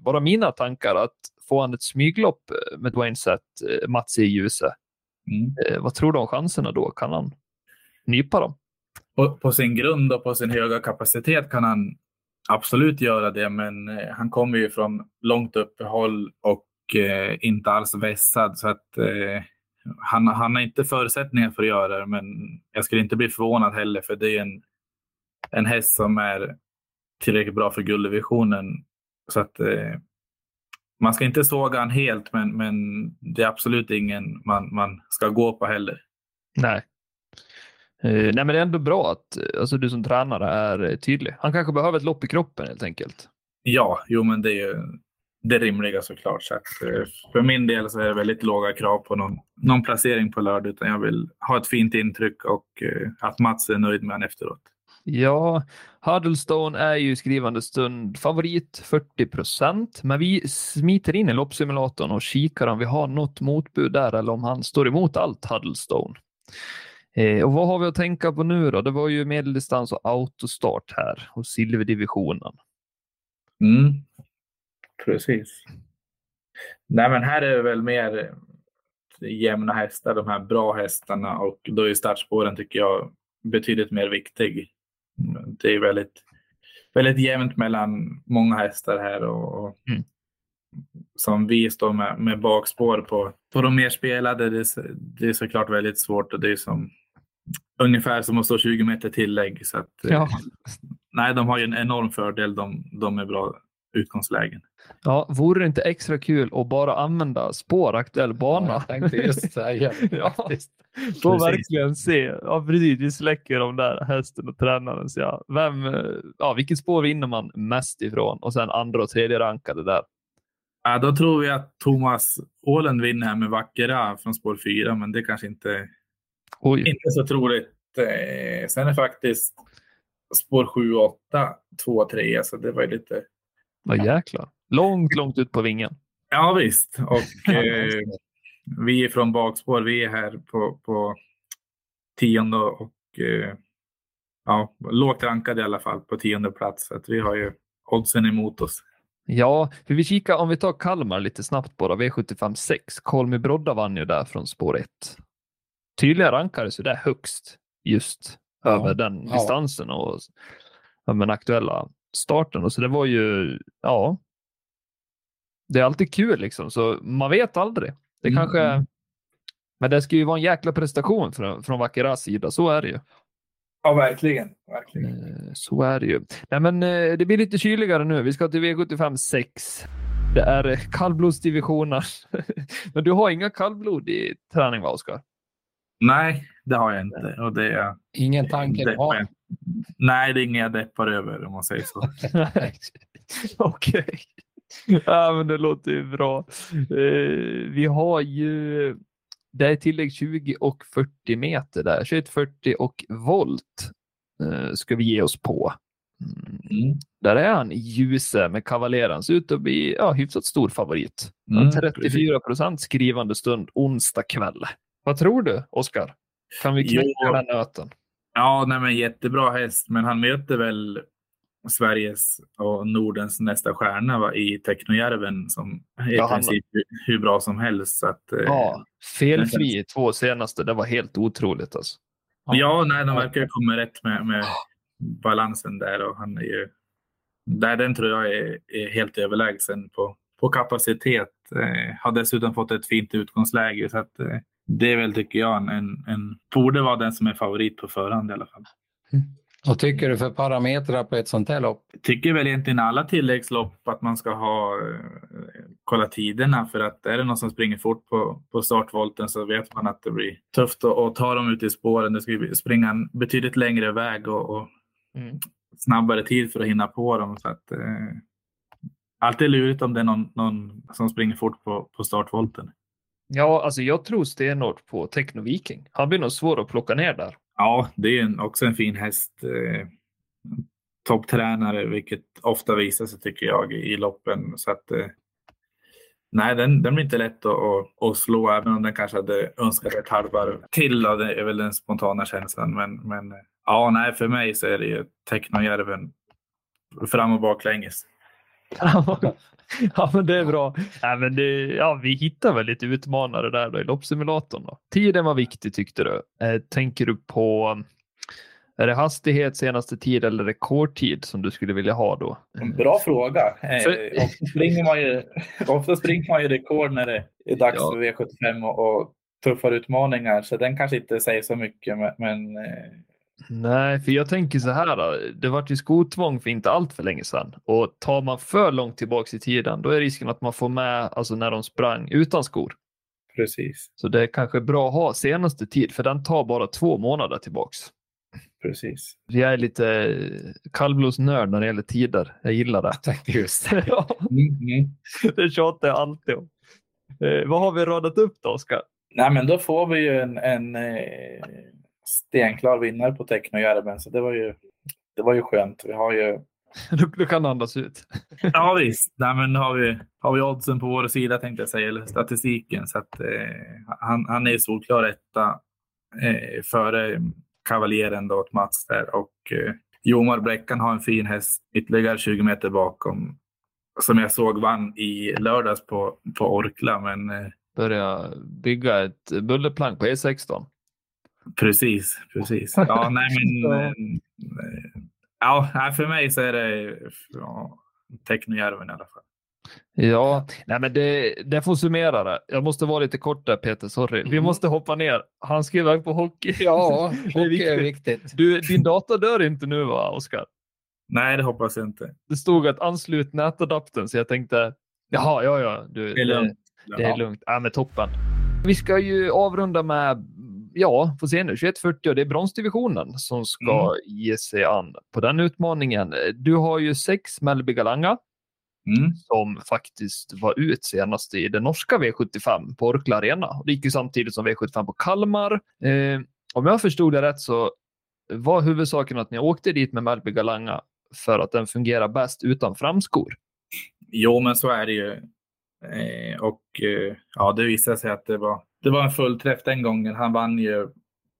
bara mina tankar, att få han ett smyglopp eh, med Dwayne Sett, eh, Mats i ljuset. Mm. Eh, vad tror du om chanserna då? Kan han nypa dem? På, på sin grund och på sin höga kapacitet kan han absolut göra det, men han kommer ju från långt uppehåll och eh, inte alls vässad. Så att, eh, han, han har inte förutsättningar för att göra det, men jag skulle inte bli förvånad heller, för det är en, en häst som är tillräckligt bra för gulddivisionen. Så att, eh, man ska inte såga han helt, men, men det är absolut ingen man, man ska gå på heller. Nej. Eh, nej, men det är ändå bra att eh, alltså, du som tränare är eh, tydlig. Han kanske behöver ett lopp i kroppen helt enkelt. Ja, jo men det är ju det rimliga såklart. Så att, eh, för min del så är det väldigt låga krav på någon, någon placering på lördag. Utan jag vill ha ett fint intryck och eh, att Mats är nöjd med honom efteråt. Ja, Huddlestone är ju i skrivande stund favorit 40 procent, men vi smiter in i loppsimulatorn och kikar om vi har något motbud där eller om han står emot allt Huddlestone. Eh, och vad har vi att tänka på nu då? Det var ju medeldistans och autostart här och silverdivisionen. Mm. Precis. Nej, men här är det väl mer eh, jämna hästar, de här bra hästarna och då är startspåren tycker jag betydligt mer viktig. Det är väldigt, väldigt jämnt mellan många hästar här och och Mm. som vi står med, med bakspår på, på de mer spelade, det, är- det är såklart väldigt svårt och det är som ungefär som att stå 20 meter tillägg. Så att, eh, Ja. Nej, de har ju en enorm fördel, de, de är bra utgångslägen. Ja, vore det inte extra kul att bara använda spår aktuell bana? Jag tänkte just säga det Ja. faktiskt. Få Precis. verkligen se. Ja, precis. Vi släcker de där hästen och tränaren. Så ja, vem, ja, vilket spår vinner man mest ifrån? Och sen andra och tredje rankade där. Ja, då tror vi att Thomas Ålen vinner här med Vackera från spår 4, men det kanske inte, Oj, inte så troligt. Eh, sen är faktiskt spår 7 och 8 2 och 3, så det var ju lite... vad jäklar. Långt, långt ut på vingen. Ja visst, och eh, vi är från bakspår. Vi är här på, på tionde och eh, ja, lågt rankade i alla fall på tionde plats. Så att vi har ju oddsen emot oss. Ja, för vi kikar om vi tar Kalmar lite snabbt bara. V75 6. Kolmi Brodda vann ju där från spår 1. Tydligen rankades ju det högst just Ja, över den ja. distansen och den aktuella starten. Och så det var ju, ja. Det är alltid kul liksom, så man vet aldrig. Det Mm, kanske, mm. men det ska ju vara en jäkla prestation från, från Vakeras sida, så är det ju. Ja, verkligen. verkligen. Eh, Så är det ju. Nej, men eh, det blir lite kyligare nu. Vi ska till V75 6. Det är eh, kallblodsdivisioner. men du har inga kallblod i träning, va, Oskar? Nej, det har jag inte. Och det är, Ingen tanke det, du har. Nej, det är inget jag deppar över om man säger så. Okej. Ja, men det låter ju bra. Eh, vi har ju det är tillägg 20 och 40 meter där. 21, 40 och volt eh, ska vi ge oss på. Mm. Mm. Där är han i ljuset med kavaleren. Ser ut att bli ja, hyfsat stor favorit. Mm, har 34 procent skrivande stund onsdag kväll. Vad tror du, Oskar? Kan vi knäcka Jo. den nöten? Ja, nej, men jättebra häst, men han möter väl Sveriges och Nordens nästa stjärna va, i Technojärven som är i Ja, han- princip hur, hur bra som helst. Så att, eh, Ja, felfri i två senaste. Det var helt otroligt alltså. ja, nej, de verkar komma rätt med, med balansen där och han är ju där den tror jag är, är helt överlägsen på, på kapacitet. Eh, har dessutom fått ett fint utgångsläge så att eh, det är väl tycker jag en, en, en borde vara den som är favorit på förhand i alla fall. Vad tycker du för parametrar på ett sånt här lopp? tycker väl egentligen alla tilläggslopp att man ska ha eh, kolla tiderna för att är det någon som springer fort på, på startvolten så vet man att det blir tufft att, att ta dem ut i spåren. Det ska springa en betydligt längre väg och, och Mm. snabbare tid för att hinna på dem. Så att, eh, alltid lurigt om det är någon, någon som springer fort på, på startvolten. Ja, alltså jag tror stenhårt på Techno Viking. Han blir nog svår att plocka ner där. Ja, det är en, också en fin häst. Eh, Topptränare, vilket ofta visar sig tycker jag i, loppen. Så att, eh, nej, den, den blir inte lätt att, att, slå, även om den kanske hade önskat ett halvvarv till. Då, det är väl den spontana känslan. Men, men eh, ja, nej, för mig så är det ju Technojärven fram och baklänges ja, men det är bra. Ja, men det, ja, vi hittar väl lite utmanare där då i loppsimulatorn. Då. Tiden var viktig tyckte du. Eh, tänker du på är det hastighet, senaste tid eller rekordtid som du skulle vilja ha då? Bra fråga. För- Eh, ofta, springer man ju, ofta springer man ju rekord när det är dags Ja. för V75 och, och tuffare utmaningar. Så den kanske inte säger så mycket. Men, men eh, Nej, för jag tänker så här. Då. Det vart ju skotvång för inte allt för länge sedan och tar man för långt tillbaks i tiden, då är risken att man får med alltså när de sprang utan skor. precis, Så det är kanske bra att ha senaste tid, för den tar bara två månader tillbaks. precis. Jag är lite kallblodsnörd när det gäller tider. Jag gillar det. Tänkte just ja, Mm, mm. det tjatar jag alltid om. Eh, vad har vi radat upp då, Oskar? Nej, men då får vi ju en, en eh, stenklar vinnare på Technojärven. Så det var ju, det var ju skönt. Vi har ju Du, du kan andas ut. Ja visst, Nej, men nu har vi, har vi oddsen på vår sida tänkte jag säga, eller statistiken. Så att, eh, han, han är solklar etta eh, före kavaljeren då åt Mats där. Och eh, Jomar Bräckan har en fin häst ytterligare 20 meter bakom. Som jag såg vann i lördags på, på Orkla. Men eh, Börja bygga ett bullerplank på E E16. Precis, precis. Ja, nej men... Ja. eh, ja, för mig så är det ja, Technojärven i alla fall. Ja, nej men det, det får summera det. Jag måste vara lite kort där Peter, sorry. Vi Mm. måste hoppa ner. Han ska iväg på hockey. Ja, Det är hockey är viktigt. viktigt. Du, din dator dör inte nu va, Oskar? Nej, det hoppas jag inte. Det stod att anslut nätadaptern, så jag tänkte, jaha, ja, ja, du, Det är lugnt. Det, det är lugnt. Ja, men toppen. Vi ska ju avrunda med, ja, får se nu, 2140 och det är bronsdivisionen som ska ge sig an på den utmaningen. Du har ju sex Mellby Galanga Mm. som faktiskt var ut senast i den norska V75 på Orkla Arena. Det gick ju samtidigt som V75 på Kalmar. Eh, om jag förstod det rätt så var huvudsaken att ni åkte dit med Mellby Galanga för att den fungerar bäst utan framskor. Jo, men så är det ju. Eh, och eh, ja, det visade sig att det var, det var en fullträff den gången. Han vann ju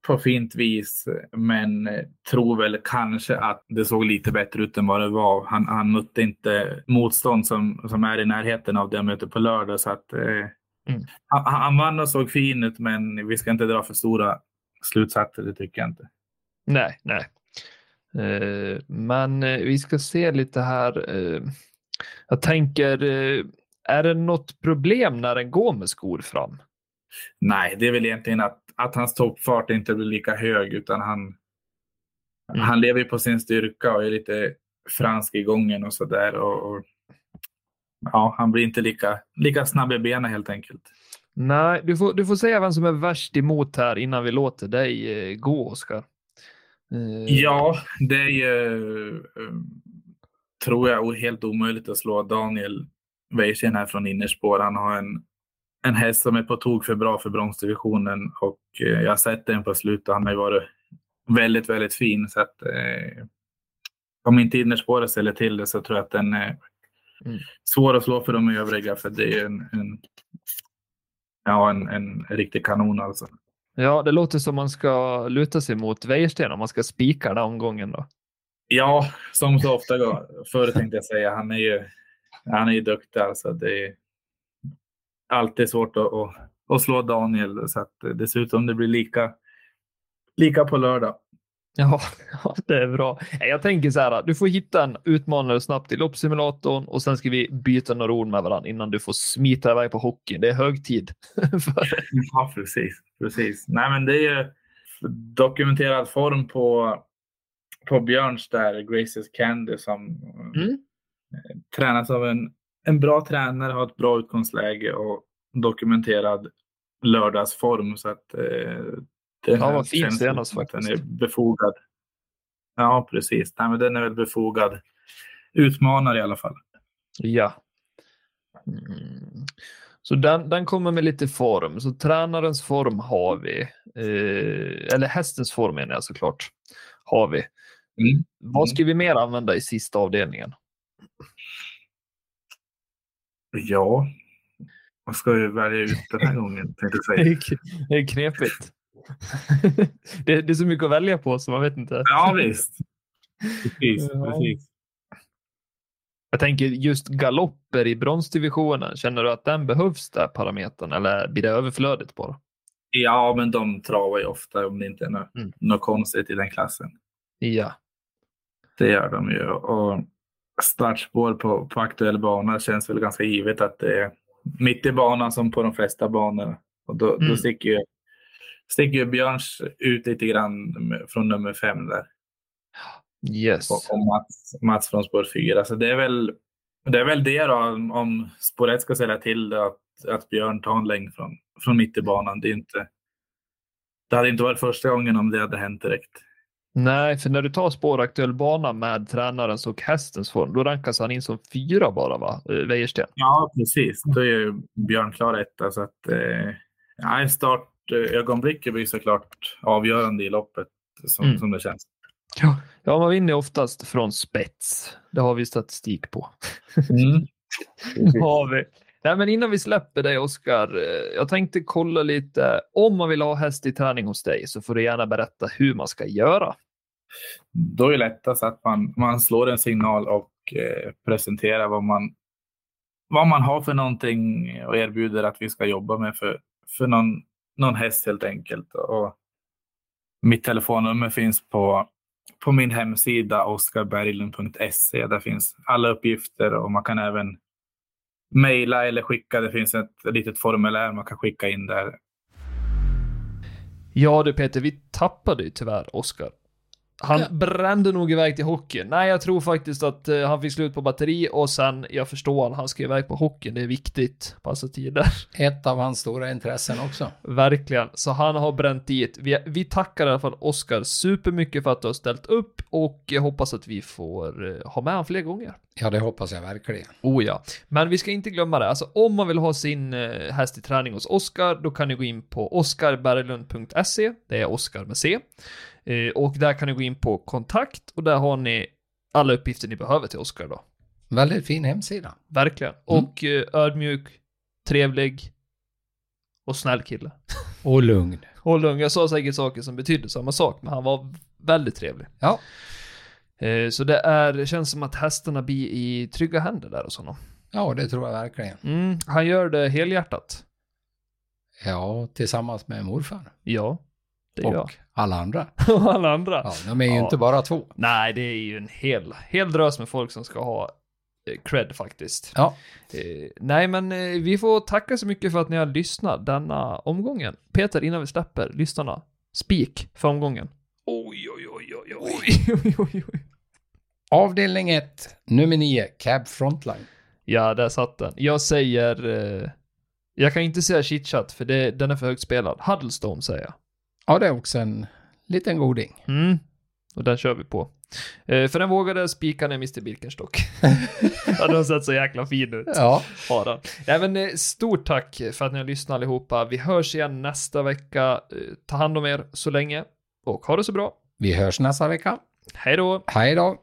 på fint vis, men eh, tror väl kanske att det såg lite bättre ut än vad det var. Han, han mötte inte motstånd som, som är i närheten av det han möter på lördag. Så att, eh, han, han vann och såg fin ut, men vi ska inte dra för stora slutsatser, det tycker jag inte. Nej, nej. Eh, men eh, vi ska se lite här. Eh, jag tänker, eh, är det något problem när den går med skor fram? Nej, det är väl egentligen att, att hans toppfart inte blir lika hög utan han, Mm. han lever ju på sin styrka och är lite fransk i gången och sådär. Och, och, ja, han blir inte lika, lika snabb i benen helt enkelt. Nej, du får, du får säga vem som är värst emot här innan vi låter dig eh, gå, Oskar. Eh, Ja, det är ju, eh, tror jag, helt omöjligt att slå Daniel Weirsten här från innerspår. Han har en, en häst som är på tok för bra för bronsdivisionen och eh, jag har sett den på slutet. Han har ju varit väldigt, väldigt fin. Så att, eh, om inte innerspåret ställer till det så tror jag att den är Mm. svår att slå för de övriga. För det är en, en, ja, en, en riktig kanon alltså. Ja, det låter som man ska luta sig mot Wäjersten om man ska spika den här omgången då. Ja, som så ofta förr tänkte jag säga. Han är ju, han är ju duktig alltså. Det är alltid svårt att, att, att slå Daniel. Så att dessutom det blir lika, lika på lördag. Ja, det är bra. Jag tänker så här, du får hitta en utmanare snabbt i loppsimulatorn och sen ska vi byta några ord med varandra innan du får smita iväg på hockey. Det är hög tid. för Ja, precis. precis. Nej, men det är ju dokumenterad form på, på Björns där, Graces Candy, som Mm. tränas av en, en bra tränare, har ett bra utgångsläge och dokumenterad lördagsform. Så att, eh, det Ja, vad fint senast att Den är faktiskt. befogad. Ja, precis. Nej, men den är väl befogad. Utmanare i alla fall. Ja. Mm. Så den, den kommer med lite form. Så tränarens form har vi. Eh, eller hästens form menar jag såklart. Har vi. Mm. Vad ska vi mer använda i sista avdelningen? Ja, vad ska vi välja ut den här gången? Tänkte säga. det är knepigt. det, det är så mycket att välja på så man vet inte. Ja, visst. Precis, Ja. precis. Jag tänker just galopper i bronsdivisionen. Känner du att den behövs där parametern eller blir det överflödigt bara? Ja, men de travar ju ofta om det inte är något, Mm. något konstigt i den klassen. Ja. Det gör de ju. Och startspår på, på aktuell bana känns väl ganska givet att det är mitt i banan som på de flesta banor. Och då, Mm. då sticker, ju, sticker ju Björns ut lite grann från nummer fem där. Yes. Och, och Mats, Mats från spår fyra. Så det är väl det, är väl det då, om, om spår ett ska ställa till det, att, att Björn tar en längd från, från mitt i banan. Det, är inte, det hade inte varit första gången om det hade hänt direkt. Nej, för när du tar spåraktuell bana med tränarens och hästens form, då rankas han in som fyra bara, va? Eh, Wäjersten. Ja, precis. Då är ju Björn klar etta. Så att, eh, ja, startögonblicket blir såklart avgörande i loppet som, Mm. som det känns. Ja. ja, man vinner oftast från spets. Det har vi statistik på. Mm. har vi. Nej, men innan vi släpper dig, Oskar, eh, jag tänkte kolla lite. Om man vill ha häst i träning hos dig så får du gärna berätta hur man ska göra. Då är det lättast att man, man slår en signal och eh, presenterar vad man, vad man har för någonting och erbjuder att vi ska jobba med för, för någon, någon häst helt enkelt. Och mitt telefonnummer finns på, på min hemsida oskarberglund.se. Där finns alla uppgifter och man kan även mejla eller skicka. Det finns ett litet formulär man kan skicka in där. Ja du Peter, vi tappade ju tyvärr Oskar. Han Ja. brände nog iväg till hockeyn. Nej, jag tror faktiskt att eh, han fick slut på batteri och sen, jag förstår han, han ska iväg på hockeyn. Det är viktigt. Passa tider. Ett av hans stora intressen också. Verkligen. Så han har bränt dit. Vi, vi tackar i alla fall Oskar supermycket för att du har ställt upp och jag hoppas att vi får eh, ha med honom fler gånger. Ja, det hoppas jag verkligen. Oh ja. Men vi ska inte glömma det. Alltså om man vill ha sin eh, häst i träning hos Oskar, då kan ni gå in på oskarberglund.se. Det är Oskar med C. Eh, och där kan ni gå in på kontakt och där har ni alla uppgifter ni behöver till Oskar då. Väldigt fin hemsida. Verkligen. Mm. Och eh, ödmjuk, trevlig och snäll kille. Och lugn. Och lugn. Jag sa säkert saker som betydde samma sak, men han var väldigt trevlig. Ja. Eh, så det är, det känns som att hästarna blir i trygga händer där hos honom. Ja, det tror jag verkligen. Mm, han gör det helhjärtat. Ja, tillsammans med morfar. Ja, det Och alla andra. Och alla andra. Ja, de är ju Ja. inte bara två. Nej, det är ju en hel, hel drös med folk som ska ha eh, cred faktiskt. Ja. Eh, nej, men eh, vi får tacka så mycket för att ni har lyssnat denna omgången. Peter, innan vi släpper lyssnarna, spik för omgången. Oj, oj, oj, oj, oj, oj, oj, oj. Avdelning 1, nummer 9, Cab Frontline. Ja, där satt den. Jag säger... Eh, jag kan inte säga chitchat för det, den är för högt spelad. Huddlestone säger jag. Ja, det är också en liten goding. Mm. Och den kör vi på. Eh, för den vågade spika ner Mr Birkenstock. ja, den har sett så jäkla fin ut. Ja, Har. Nej, men eh, stort tack för att ni har lyssnat allihopa. Vi hörs igen nästa vecka. Eh, ta hand om er så länge och ha det så bra. vi hörs nästa vecka. Hej då! Hej då!